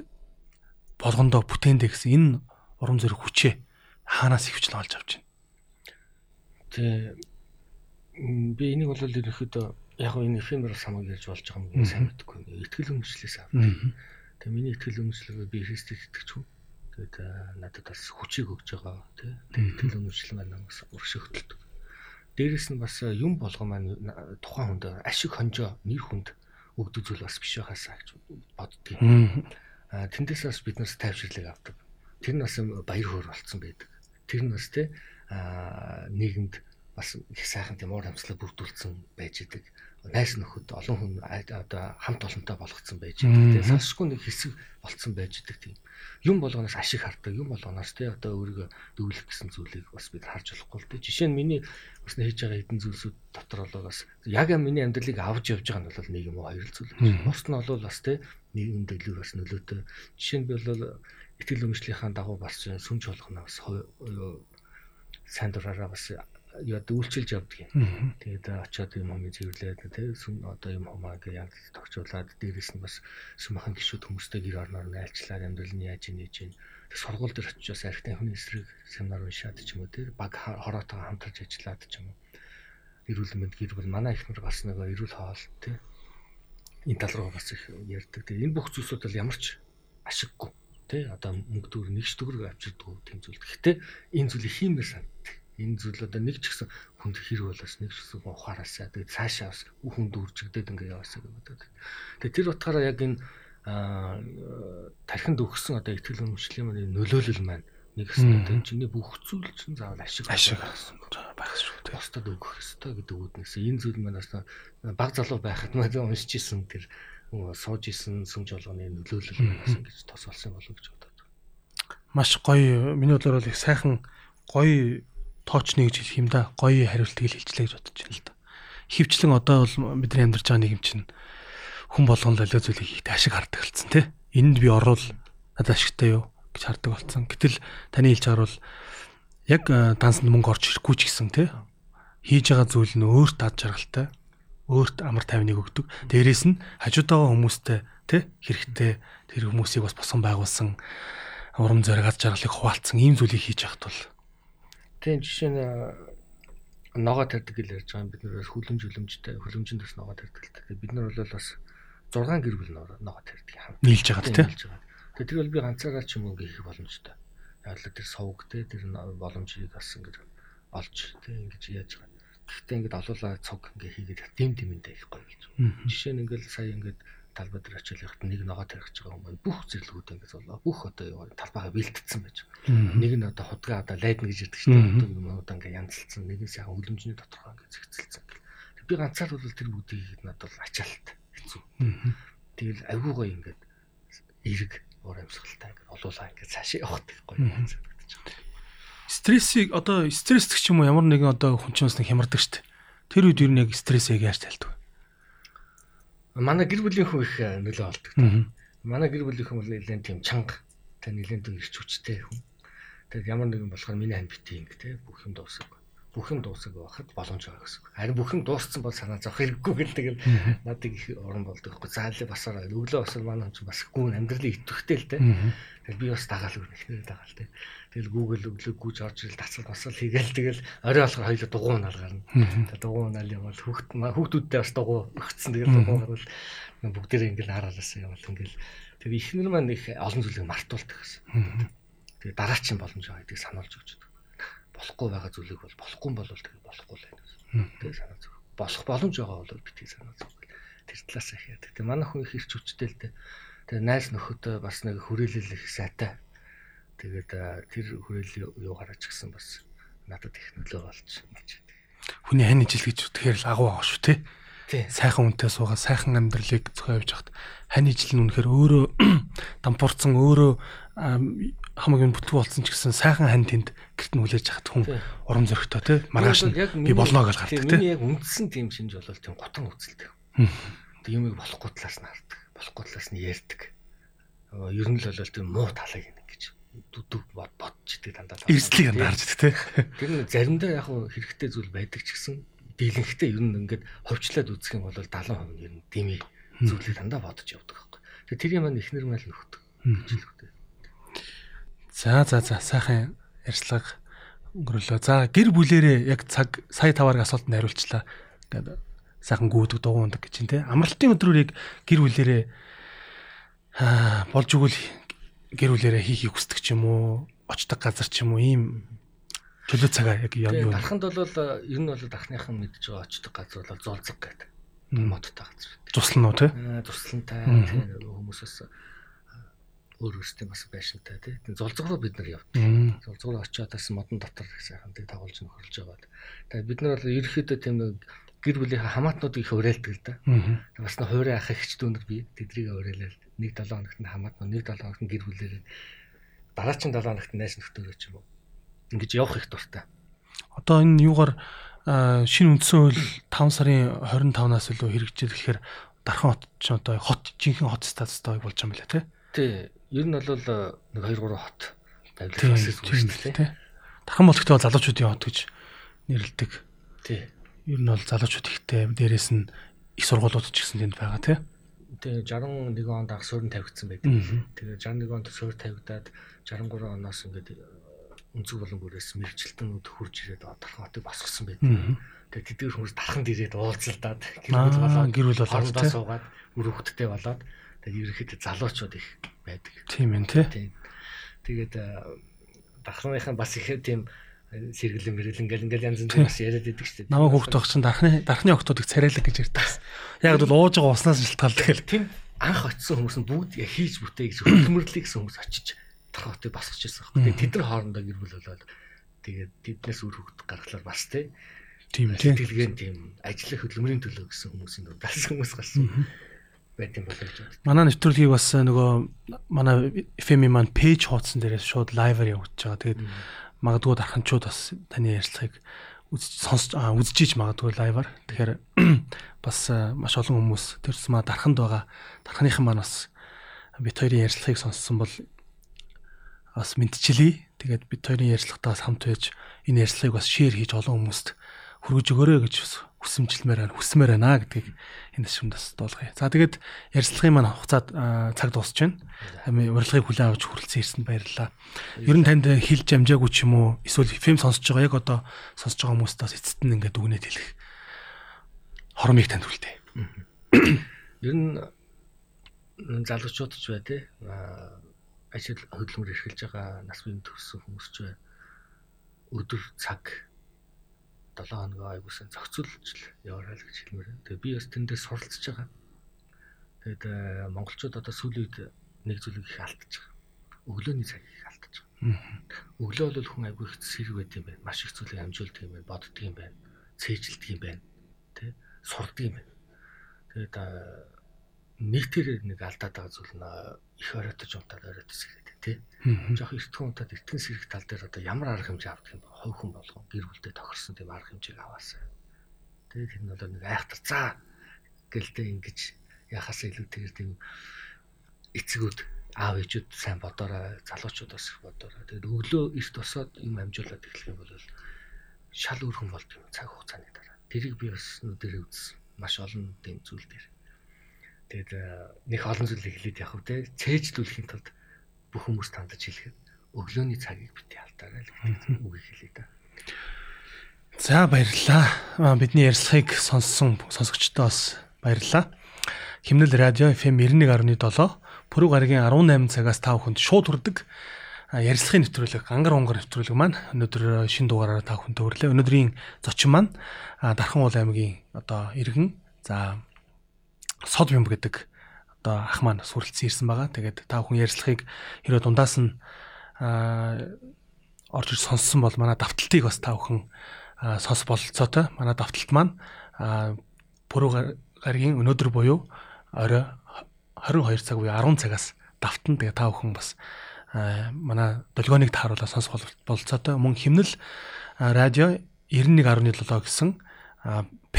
болгондоо бүтэндэ гэсэн энэ урам зориг хүчээ хаанаас ивчлэн олж авч байна. Тэ би энийг бол ерөөхдөө яг энэ эфемер самаг ярьж болж байгаа юм сайн мэдгүй. Итгэл үнэмшлээс авдаг. Тэгээ миний итгэл үнэмшлэгээ би Христэд итгэж хүн. Тэгээд надад бас хүчийг өгж байгаа тий. Тэгээд итгэл үнэмшлэн маань бас урагшигтэлдэг. Дээрэс нь бас юм болгоо маань тухайн хүнд ашиг хонжоо нэр хүнд өгдөг зүйл бас биш байхаасаа гэж боддөг. Аа тэндээс бас бид нараас тайвширлыг авдаг. Тэр нь бас баяр хөөр болцсон байдаг. Тэр нь бас тий нийгэмд бас их сайхан тийм уур амьсгалаа бүрдүүлсэн байж идэг. Найс нөхөд олон хүн одоо хамт олонтой болгоцсон байж идэг. Тэгээ сонсшгүй нэг хэсэг болцсон байж идэг тийм. Юм болгоноос ашиг хардаг, юм болгоноос тий одоо өөрийгөө дүүлэх гэсэн зүйлийг бас бид харж болохгүй л дээ. Жишээ нь миний бас хийж байгаа хэдэн зүйлсүүд дотор бол бас яг миний амьдралыг авч явж байгаа нь бол нэг юм уу хоёр зүйл. Бусд нь бол бас тий нийгэм төлөв бас нөлөөтэй. Жишээ нь би бол итгэл өмчлөлийн дагуу бас сүмж болгоно бас сайн дураараа бас яа дүүлчилж явдаг юм. Тэгээд очиод юм юм зэвэрлээд тий сүм одоо юм хумаа гэ яг тогтчуулаад дээрэс нь бас сүмхэн гişүүд хүмүүстэй гэр орноор найлчлаар амьдрал нь яаж нээж ийн сургууль дээр очиж архитект хүний эсрэг семинар уншаад ч юм уу тий баг хороотойгоо хамтарч ажиллаад ч юм уу эрүүл мэнд гэр бүл манай ихнэр бас нэг эрүүл хоол тий энэ тал руу бас их ярьдаг. Тэгээ энэ бүх зүйлсүүд бол ямар ч ашиггүй тий одоо мөнгө төгрөг нэгч төгрөг авчирдаг тийм зүйл. Гэхдээ энэ зүйлийг хиймээр санагддаг энэ зүйл одоо нэг ч гэсэн хүнд хэрэг болоос нэг ч гэсэн ухаараасаа тэгээд цаашаа бас хүнд үржигдээд ингээ яваасаа гэдэг. Тэгээд тэр утгаараа яг энэ тархинд өгсөн одоо ихтгэл үнэмшлийн маань нөлөөлөл маань нэг хэсэг энэ чиний бүх зүйл чинь заавал ашиг ашиг байх шүү дээ. Бусдад өгөх ёстой гэдэг үүднээс энэ зүйл маань бас баг залуу байхад маань уншиж исэн тэр сууж исэн сүмж болгоны нөлөөлөл маань ингэж тос болсон болов гэж бодоод. Маш гоё миний бодлоор бол их сайхан гоё тоочны гэж хэлэх юм да. Гоё хариултыг л хэлчлээ гэж бодож байна л да. Хөвчлэн одоо бол бидний амьдарч байгаа нэг юм чинь хүн болгон л алио зүйлийг хийхдээ ашиг хардаг болсон тий. Энд би орвол надад ашигтай юу гэж хардаг болсон. Гэтэл таны хэлж байгаа бол яг дансанд мөнгө орж ирэхгүй ч гэсэн тий. Хийж байгаа зүйл нь өөрт ад жаргалтай, өөрт амар тайвныг өгдөг. Дээрээс нь хажуудаага хүмүүстэй тий хэрэгтэй тэр хүмүүсийг бас босон байгуулсан урам зориг ад жаргалыг хуваалцсан ийм зүйлийг хийж яхад бол Тийм жишээ нь ногоо тарьдаг гэж ярьж байгаа юм бид нар хүлэмж хүлэмжтэй хүлэмжинд бас ногоо тарьдаг л дээ. Бид нар бол бас 6 гэр бүл ногоо тарьдаг хамт нийлж байгаа тийм. Тэгээ тэр бол би ганцаараа ч юм уу хийх боломжтой. Л тэр сувг те тэр боломжийг бас ингэж олж те ингэж яаж байгаа. Гэхдээ ингэж олуулаа цуг ингээ хийгээд дэм дэмэндээ их гоё гэж. Жишээ нь ингээл сая ингээд талбай дээр очил яхад нэг ногоо тарих гэж байгаа юм бүх зэрлэгүүд ингэж болоо бүх одоо юу талбайгаа бэлтцсэн байж байгаа. Нэг нь одоо худгаа одоо лайдна гэж ярьдаг шүү дээ. Юмнууд ингээ янзлцсан нэг нь сайхан хөлөмжний доторхоо ингээ зэгцэлсэн. Би ганцаар бол тэр хийхэд надад бол ачаалт хэцүү. Тэгэл айгүй гоё ингээд эрг уур амьсгалтай ингээд олуулаа ингээд цаашаа явах гоё санагдаж байна. Стрессийг одоо стресс гэх юм уу ямар нэгэн одоо хүн бас нэг хямардаг шүү дээ. Тэр үед ер нь яг стрессийг яаж тайлдаг? Манай гэр бүлийн хүн их э, нөлөө олдог. Манай гэр бүлийн хүн бол нэлээд тийм чанга Тэ нэлээд ирч хүчтэй хүн. Тэгээд ямар нэгэн болохоор миний хан битээ ингэ те бүх юм дуусах бүх юм дуусах байхад боломж байгаа гэсэн. Харин бүх юм дууссан бол санаа зовх хэрэггүй гэл тэгэл надад их орон болдог байхгүй. Заалаа басаар өглөө басаар манай хүн бас гүн амьдралын итгэвтэй л те. Тэгэл би бас дагаал өгнө ихнэр дагаал те. Тэгэл Google өглөө гүйж орж ирэл дацал басал хийгээл тэгэл орой болохоор хоёул дугуй унаал гарна. Тэгэл дугуй унаал явал хүүхд хүүхдүүдтэй бас дугуй өгцөн тэгэл дугуй гарвал бүгдээрээ ингээл хараалаасаа явал ингээл тэгээ ихнэр маань их олон зүйлийг мартуулдаг гэсэн. Тэгээ дараа чинь боломж байгаа гэдгийг сануулж өгч байдаг болохгүй байгаа зүйлийг бол болохгүй бол тэгээ болохгүй л байна. Тэгээ санаа зүг. Болох боломж байгаа бол битгий санаа зүг. Тэр талаас их яадаг. Тэгээ манай хүн их ирч хүчтэй л. Тэгээ найз нөхөдөө бас нэг хүрээлэл их сайтай. Тэгээд тэр хүрээлэл юугаараа ч гэсэн бас надад их нөлөө болж ингэж. Хүний хань ижил гэж үтгэхээр л агуу байгаа шүү те. Сайхан үнтэй суугаа сайхан амьдралыг зохио явж хахад хань ижил нь үнэхээр өөрөө дампуурсан өөрөө хамаагийн бүтлгүй болсон ч гэсэн сайхан хань тэнд гэрт нь хүлээж хахад хүн урам зоригтой те маргааш нь би болно гэж гардаг те. Миний яг үндсэн тийм шинж болол тийм готон үзэлтэй. Тэг юмыг болохгүй талаас нь хардаг. Болохгүй талаас нь ярьдаг. Ер нь л бол тийм муу талыг ингэж дүдүг бод бодж идэг дандаа. Эрсдлийг андарч идэг те. Тэр нь заримдаа яг хэрэгтэй зүйл байдаг ч гэсэн дийлэнхтэй ер нь ингээд ховчлаад үзэх юм бол 70% нь ер нь дими зүйлийг дандаа бодож явдаг байхгүй. Тэгээ тэр юм ихнэр мэл нөхдөг. За за за сайхан ярьцлага өнгөрлөө. За гэр бүлэрээ яг цаг сая таваарга асуултанд хариулчлаа. Ингээд сайхан гүйдэг дугуундаг гэж юм те. Амралтын өдрүүрийг гэр бүлэрээ болж игэл гэр бүлэрээ хийхийг хүсдэг ч юм уу, очдог газар ч юм уу ийм төлөө цагаа яг юу. Дарханд бол ер нь бол дархныхан мэдж байгаа очдог газар бол зулзаг гэдэг. Модтой газар. Туслан уу те? Туслантай хүмүүсээс өөр өөртөө бас байшинтай тий. Зулцэг руу бид нар явдаг. Зулцэг руу очиод бас модон дотор их сайхан тий тагуулж нөхөрлж байгаа. Тэгээд бид нар бол ерөөхдөө тийм гэр бүлийн хамаатнуудыг их уриалдаг л да. Бас нэг хуурай ах ихч дүүнэр би тэдрийг уриалал нэг 7 хоногт нь хамаатнууд нэг 7 хоногт нь гэр бүлээр дараагийн 7 хоногт найз нөхдөөрөө ч юм уу. Ингэж явах их дуртай. Одоо энэ юугаар шинэ үндсэн хууль 5 сарын 25-наас илүү хэрэгжиж ирэхээр дархан хот ч одоо хот жинхэнэ хот статустай болж байгаа юм байна тий. Тий ер нь бол э, нэг 2 3 хот тавилах бас шүү дээ. Дархан болгохтой бол залуучуудын хот гэж нэрлэдэг. Тий. Ер нь бол залуучууд ихтэй дээрэс нь их сургуулиуд ч гэсэн тэнд байгаа тий. Тэгээ 61 онд ах суурь тавигдсан байдаг. Тэгээ 61 онд суурь тавигдаад 63 оноос ингээд э, өнцөг болон бүрээс мэрэгчлэлтэнүүд хурж ирээд дархан хотыг босгосон байдаг. Тэгээ тэдгээр хүмүүс дарханд ирээд уулзалдаад гэр бүл болоод гэр бүл болоод суугаад үр хөвгттэй болоод тэгээ ерөнхийдөө залуучууд их байдаг. Тийм ээ тий. Тэгээд дахрыныхаа бас их тийм сэргэлэн мэрэлэн гэл ингээл янз бүр бас яриад идэг шүү дээ. Намайг хөөхт байх чинь дархны дархны октодыг царайлаг гэж ярьдаг. Яг бол ууж байгаа уснаас шалтгаалдаг гэл. Тэм анх очисон хүмүүс нь бүгд хийж бүтээ гэж хөдөлмөрлөе гэсэн хүмүүс очиж дархны хотыг басгаж ирсэн байхгүй. Тэгээд тэд нар хоорондоо гэр бүл болоод тэгээд тэднээс үр хөвгт гаргалаар бас тий. Тийм тийм. Сэтгэлгээний тийм ажлын хөдөлмөрийн төлөө гэсэн хүмүүсийн дурдаас хүмүүс гарсан байт юм болоо гэж байна. Манай нэвтрүүлгийг бас нөгөө манай FM маань пэйж хуудсан дээрээс шууд лайваар явуулж байгаа. Тэгээд магадгүй дарханчууд бас таны ярилцлагыг үзэж сонсож үзэж магадгүй лайваар. Тэгэхээр бас маш олон хүмүүс тэр тусмаа дарханд байгаа. Дарханыхан маань бас бит хоёрын ярилцлагыг сонссон бол бас мэдчихлээ. Тэгээд бит хоёрын ярилцлагатаас хамт байж энэ ярилцлагыг бас шеэр хийж олон хүмүүст хүргэж өгөөрэй гэж хүсэмжилмээр байна, хүсмээр байна гэдгийг энэ шимд бас дуулгая. За тэгээд ярилцлагын маань хугацаад цаг дуусч байна. Урилгыг хүлээн авч хүрэлцэн ирсэнд баярлалаа. Ер нь танд хэлж амжаагүй ч юм уу эсвэл фильм сонсож байгаа яг одоо сонсож байгаа хүмүүст бас эцэст нь ингээд үгнэт хэлэх хормыг танд хүлдээ. Ер нь залуучууд ч бай тээ ажил хөдөлмөр эрхэлж байгаа нас үеийн төгссөн хүмүүс ч бай өдөр цаг 7 хоног айгуусан зохицуулж яваарай л гэж хэлмээр. Тэгээ би бас тэндээ суралцж байгаа. Тэгээд э, монголчууд одоо сүүлийн үед нэг зүйлийг их алдаж байгаа. Өглөөний цаг их алдаж байгаа. Өглөө бол хүн айгүй их сэрэг байт юм байна. Маш их зүйлийг амжуулдаг юм байна, боддог юм байна, цээжилдэг юм байна. Тэ? Сурдаг юм байна. Тэгээд нийтээр нэг алдаад байгаа зүйл нь их оройтож унтаад ирээд тий. Жохо эртхэн унтаад эртхэн сэрэх тал дээр одоо ямар арга хэмжээ авдаг юм бэ? Хой хүн болгон гэр бүлдээ тохирсон тийм арга хэмжээг аваасаа. Тэгээд тэр нь бол нэг айхтар цаа гэлдээ ингэж яхаас илүү тэр тийм эцгүүд аав ээжүүд сайн бодоорой, залуучууд бас их бодоорой. Тэгээд өглөө эрт босоод юм амжуулаад эхлэх юм бол шал өрхөн болд юм цаг хугацааны дараа. Тэрийг би бас нүдэрээ үзсэн. Маш олон тийм зүйл дээр. Тэгээд нэг олон зүйл эхлээд явах те цээжлүүлэхийн тулд бүх хүмүүс тандаж хэлэхэд өглөөний цагийг бити алдаарай л гэдэг үгийг хэлээ да. За баярлалаа. Бидний ярилцлагыг сонссон сонсогчдоо бас баярлалаа. Химнэл радио FM 91.7 Пүрэв гарагийн 18 цагаас 5 хүнд шууд хүрдэг ярилцлагын нэвтрүүлэг ангар унгар нэвтрүүлэг маань өнөөдөр шин дугаараараа та бүхэнд төрлөө. Өнөөдрийн зочин маань Дархан уул аймгийн одоо иргэн за сод юм гэдэг одоо ах маань сүрэлцэн ирсэн байгаа. Тэгээд та бүхэн ярилцлагыг хэрэг дундаас нь орж ир сонссон бол манай давталтыг бас та бүхэн сонс бололцоотой. Манай давталт маань пүрэв гарагийн өнөөдөр буюу орой 22 цаг буюу 10 цагаас давтан тэгээ та бүхэн бас манай долгионыг тааруулаад сонсох бололцоотой мөн химнэл радио 91.7 гэсэн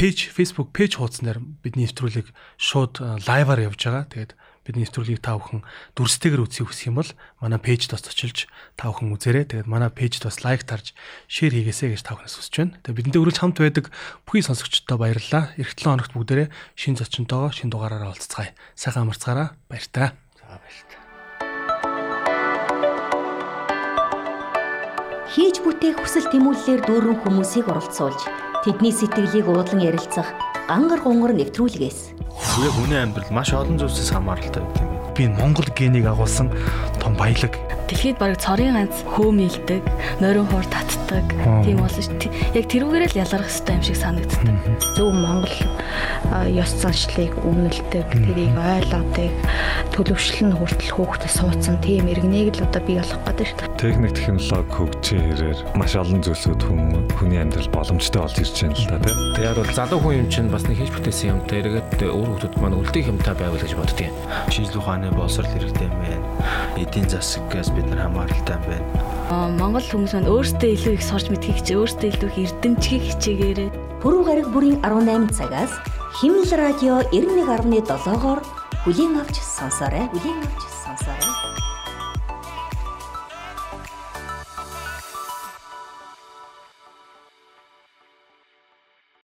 пэйж Facebook пэйж хуудаснаар бидний нэвтрүүлэг шууд лайваар явж байгаа. Тэгээд бидний нэвтрүүлгийг та бүхэн дүрстэйгээр үзье хүсэх юм бол манай пэйжд бас очилж та бүхэн үзээрэй. Тэгээд манай пэйжд бас лайк тарж шеэр хийгээсэй гэж та бүхнээс хүсэж байна. Тэгээд бидэнтэй үргэлж хамт байдаг бүхий сонсогчдод баярлалаа. Эх 7 хоногт бүгдээрээ шин зочинтойгоо шин дугаараараа уулзцгаая. Сайхан амарцгаараа баяртай. За баяртай. Хийж бүтээх хүсэл тэмүүллээр дүүрэн хүмүүсийг оролцуулж тэдний сэтгэлийг уудлан ярилцах ангар гонгор нэвтрүүлгээс Тэгээ хүний амьдрал маш олон зүйлсээс хамааралтай байдаг юм. Би Монгол генийг агуулсан том баялаг. Дэлхийд бараг цорын ганц хөөмилдэг, нойрон хуур татдаг тийм болсон шүү. Яг тэрүүгээр л ялгарх хэрэгтэй юм шиг санагддаг. Зөв Монгол ёс заншлыг өмнөлдөг, тэрийг ойлгодог, төлөвшлөн хүртэл хүүхдэд суудсан тийм иргэнийг л одоо бий болох гэдэг шүү. Техник технологи хөгжийн хэрээр маш олон зүйлсүүд хүний амьдрал боломжтой болж ирж байна л да тийм. Тэгээд бол залуу хүн юм чинь бас нэг хийж бүтээсэн юмтай эргээд өөр хүмүүс маань үлдэх юмтай байвал гэж боддгийн. Шинжлэх ухааны боловсрол хэрэгтэй юм байна. Эдийн засагаас бид нар хамааралтай юм байна. Монгол хүмүүс маань өөрсдөө илүү их сурч мэдхийг хичээ, өөрсдөө илүү их эрдэмтгийг хичээгээрээ. Пүрэв гараг бүрийн 18 цагаас Химэл радио 91.7-оор бүлийн авч сонсоорой. Бүлийн авч сонсоорой.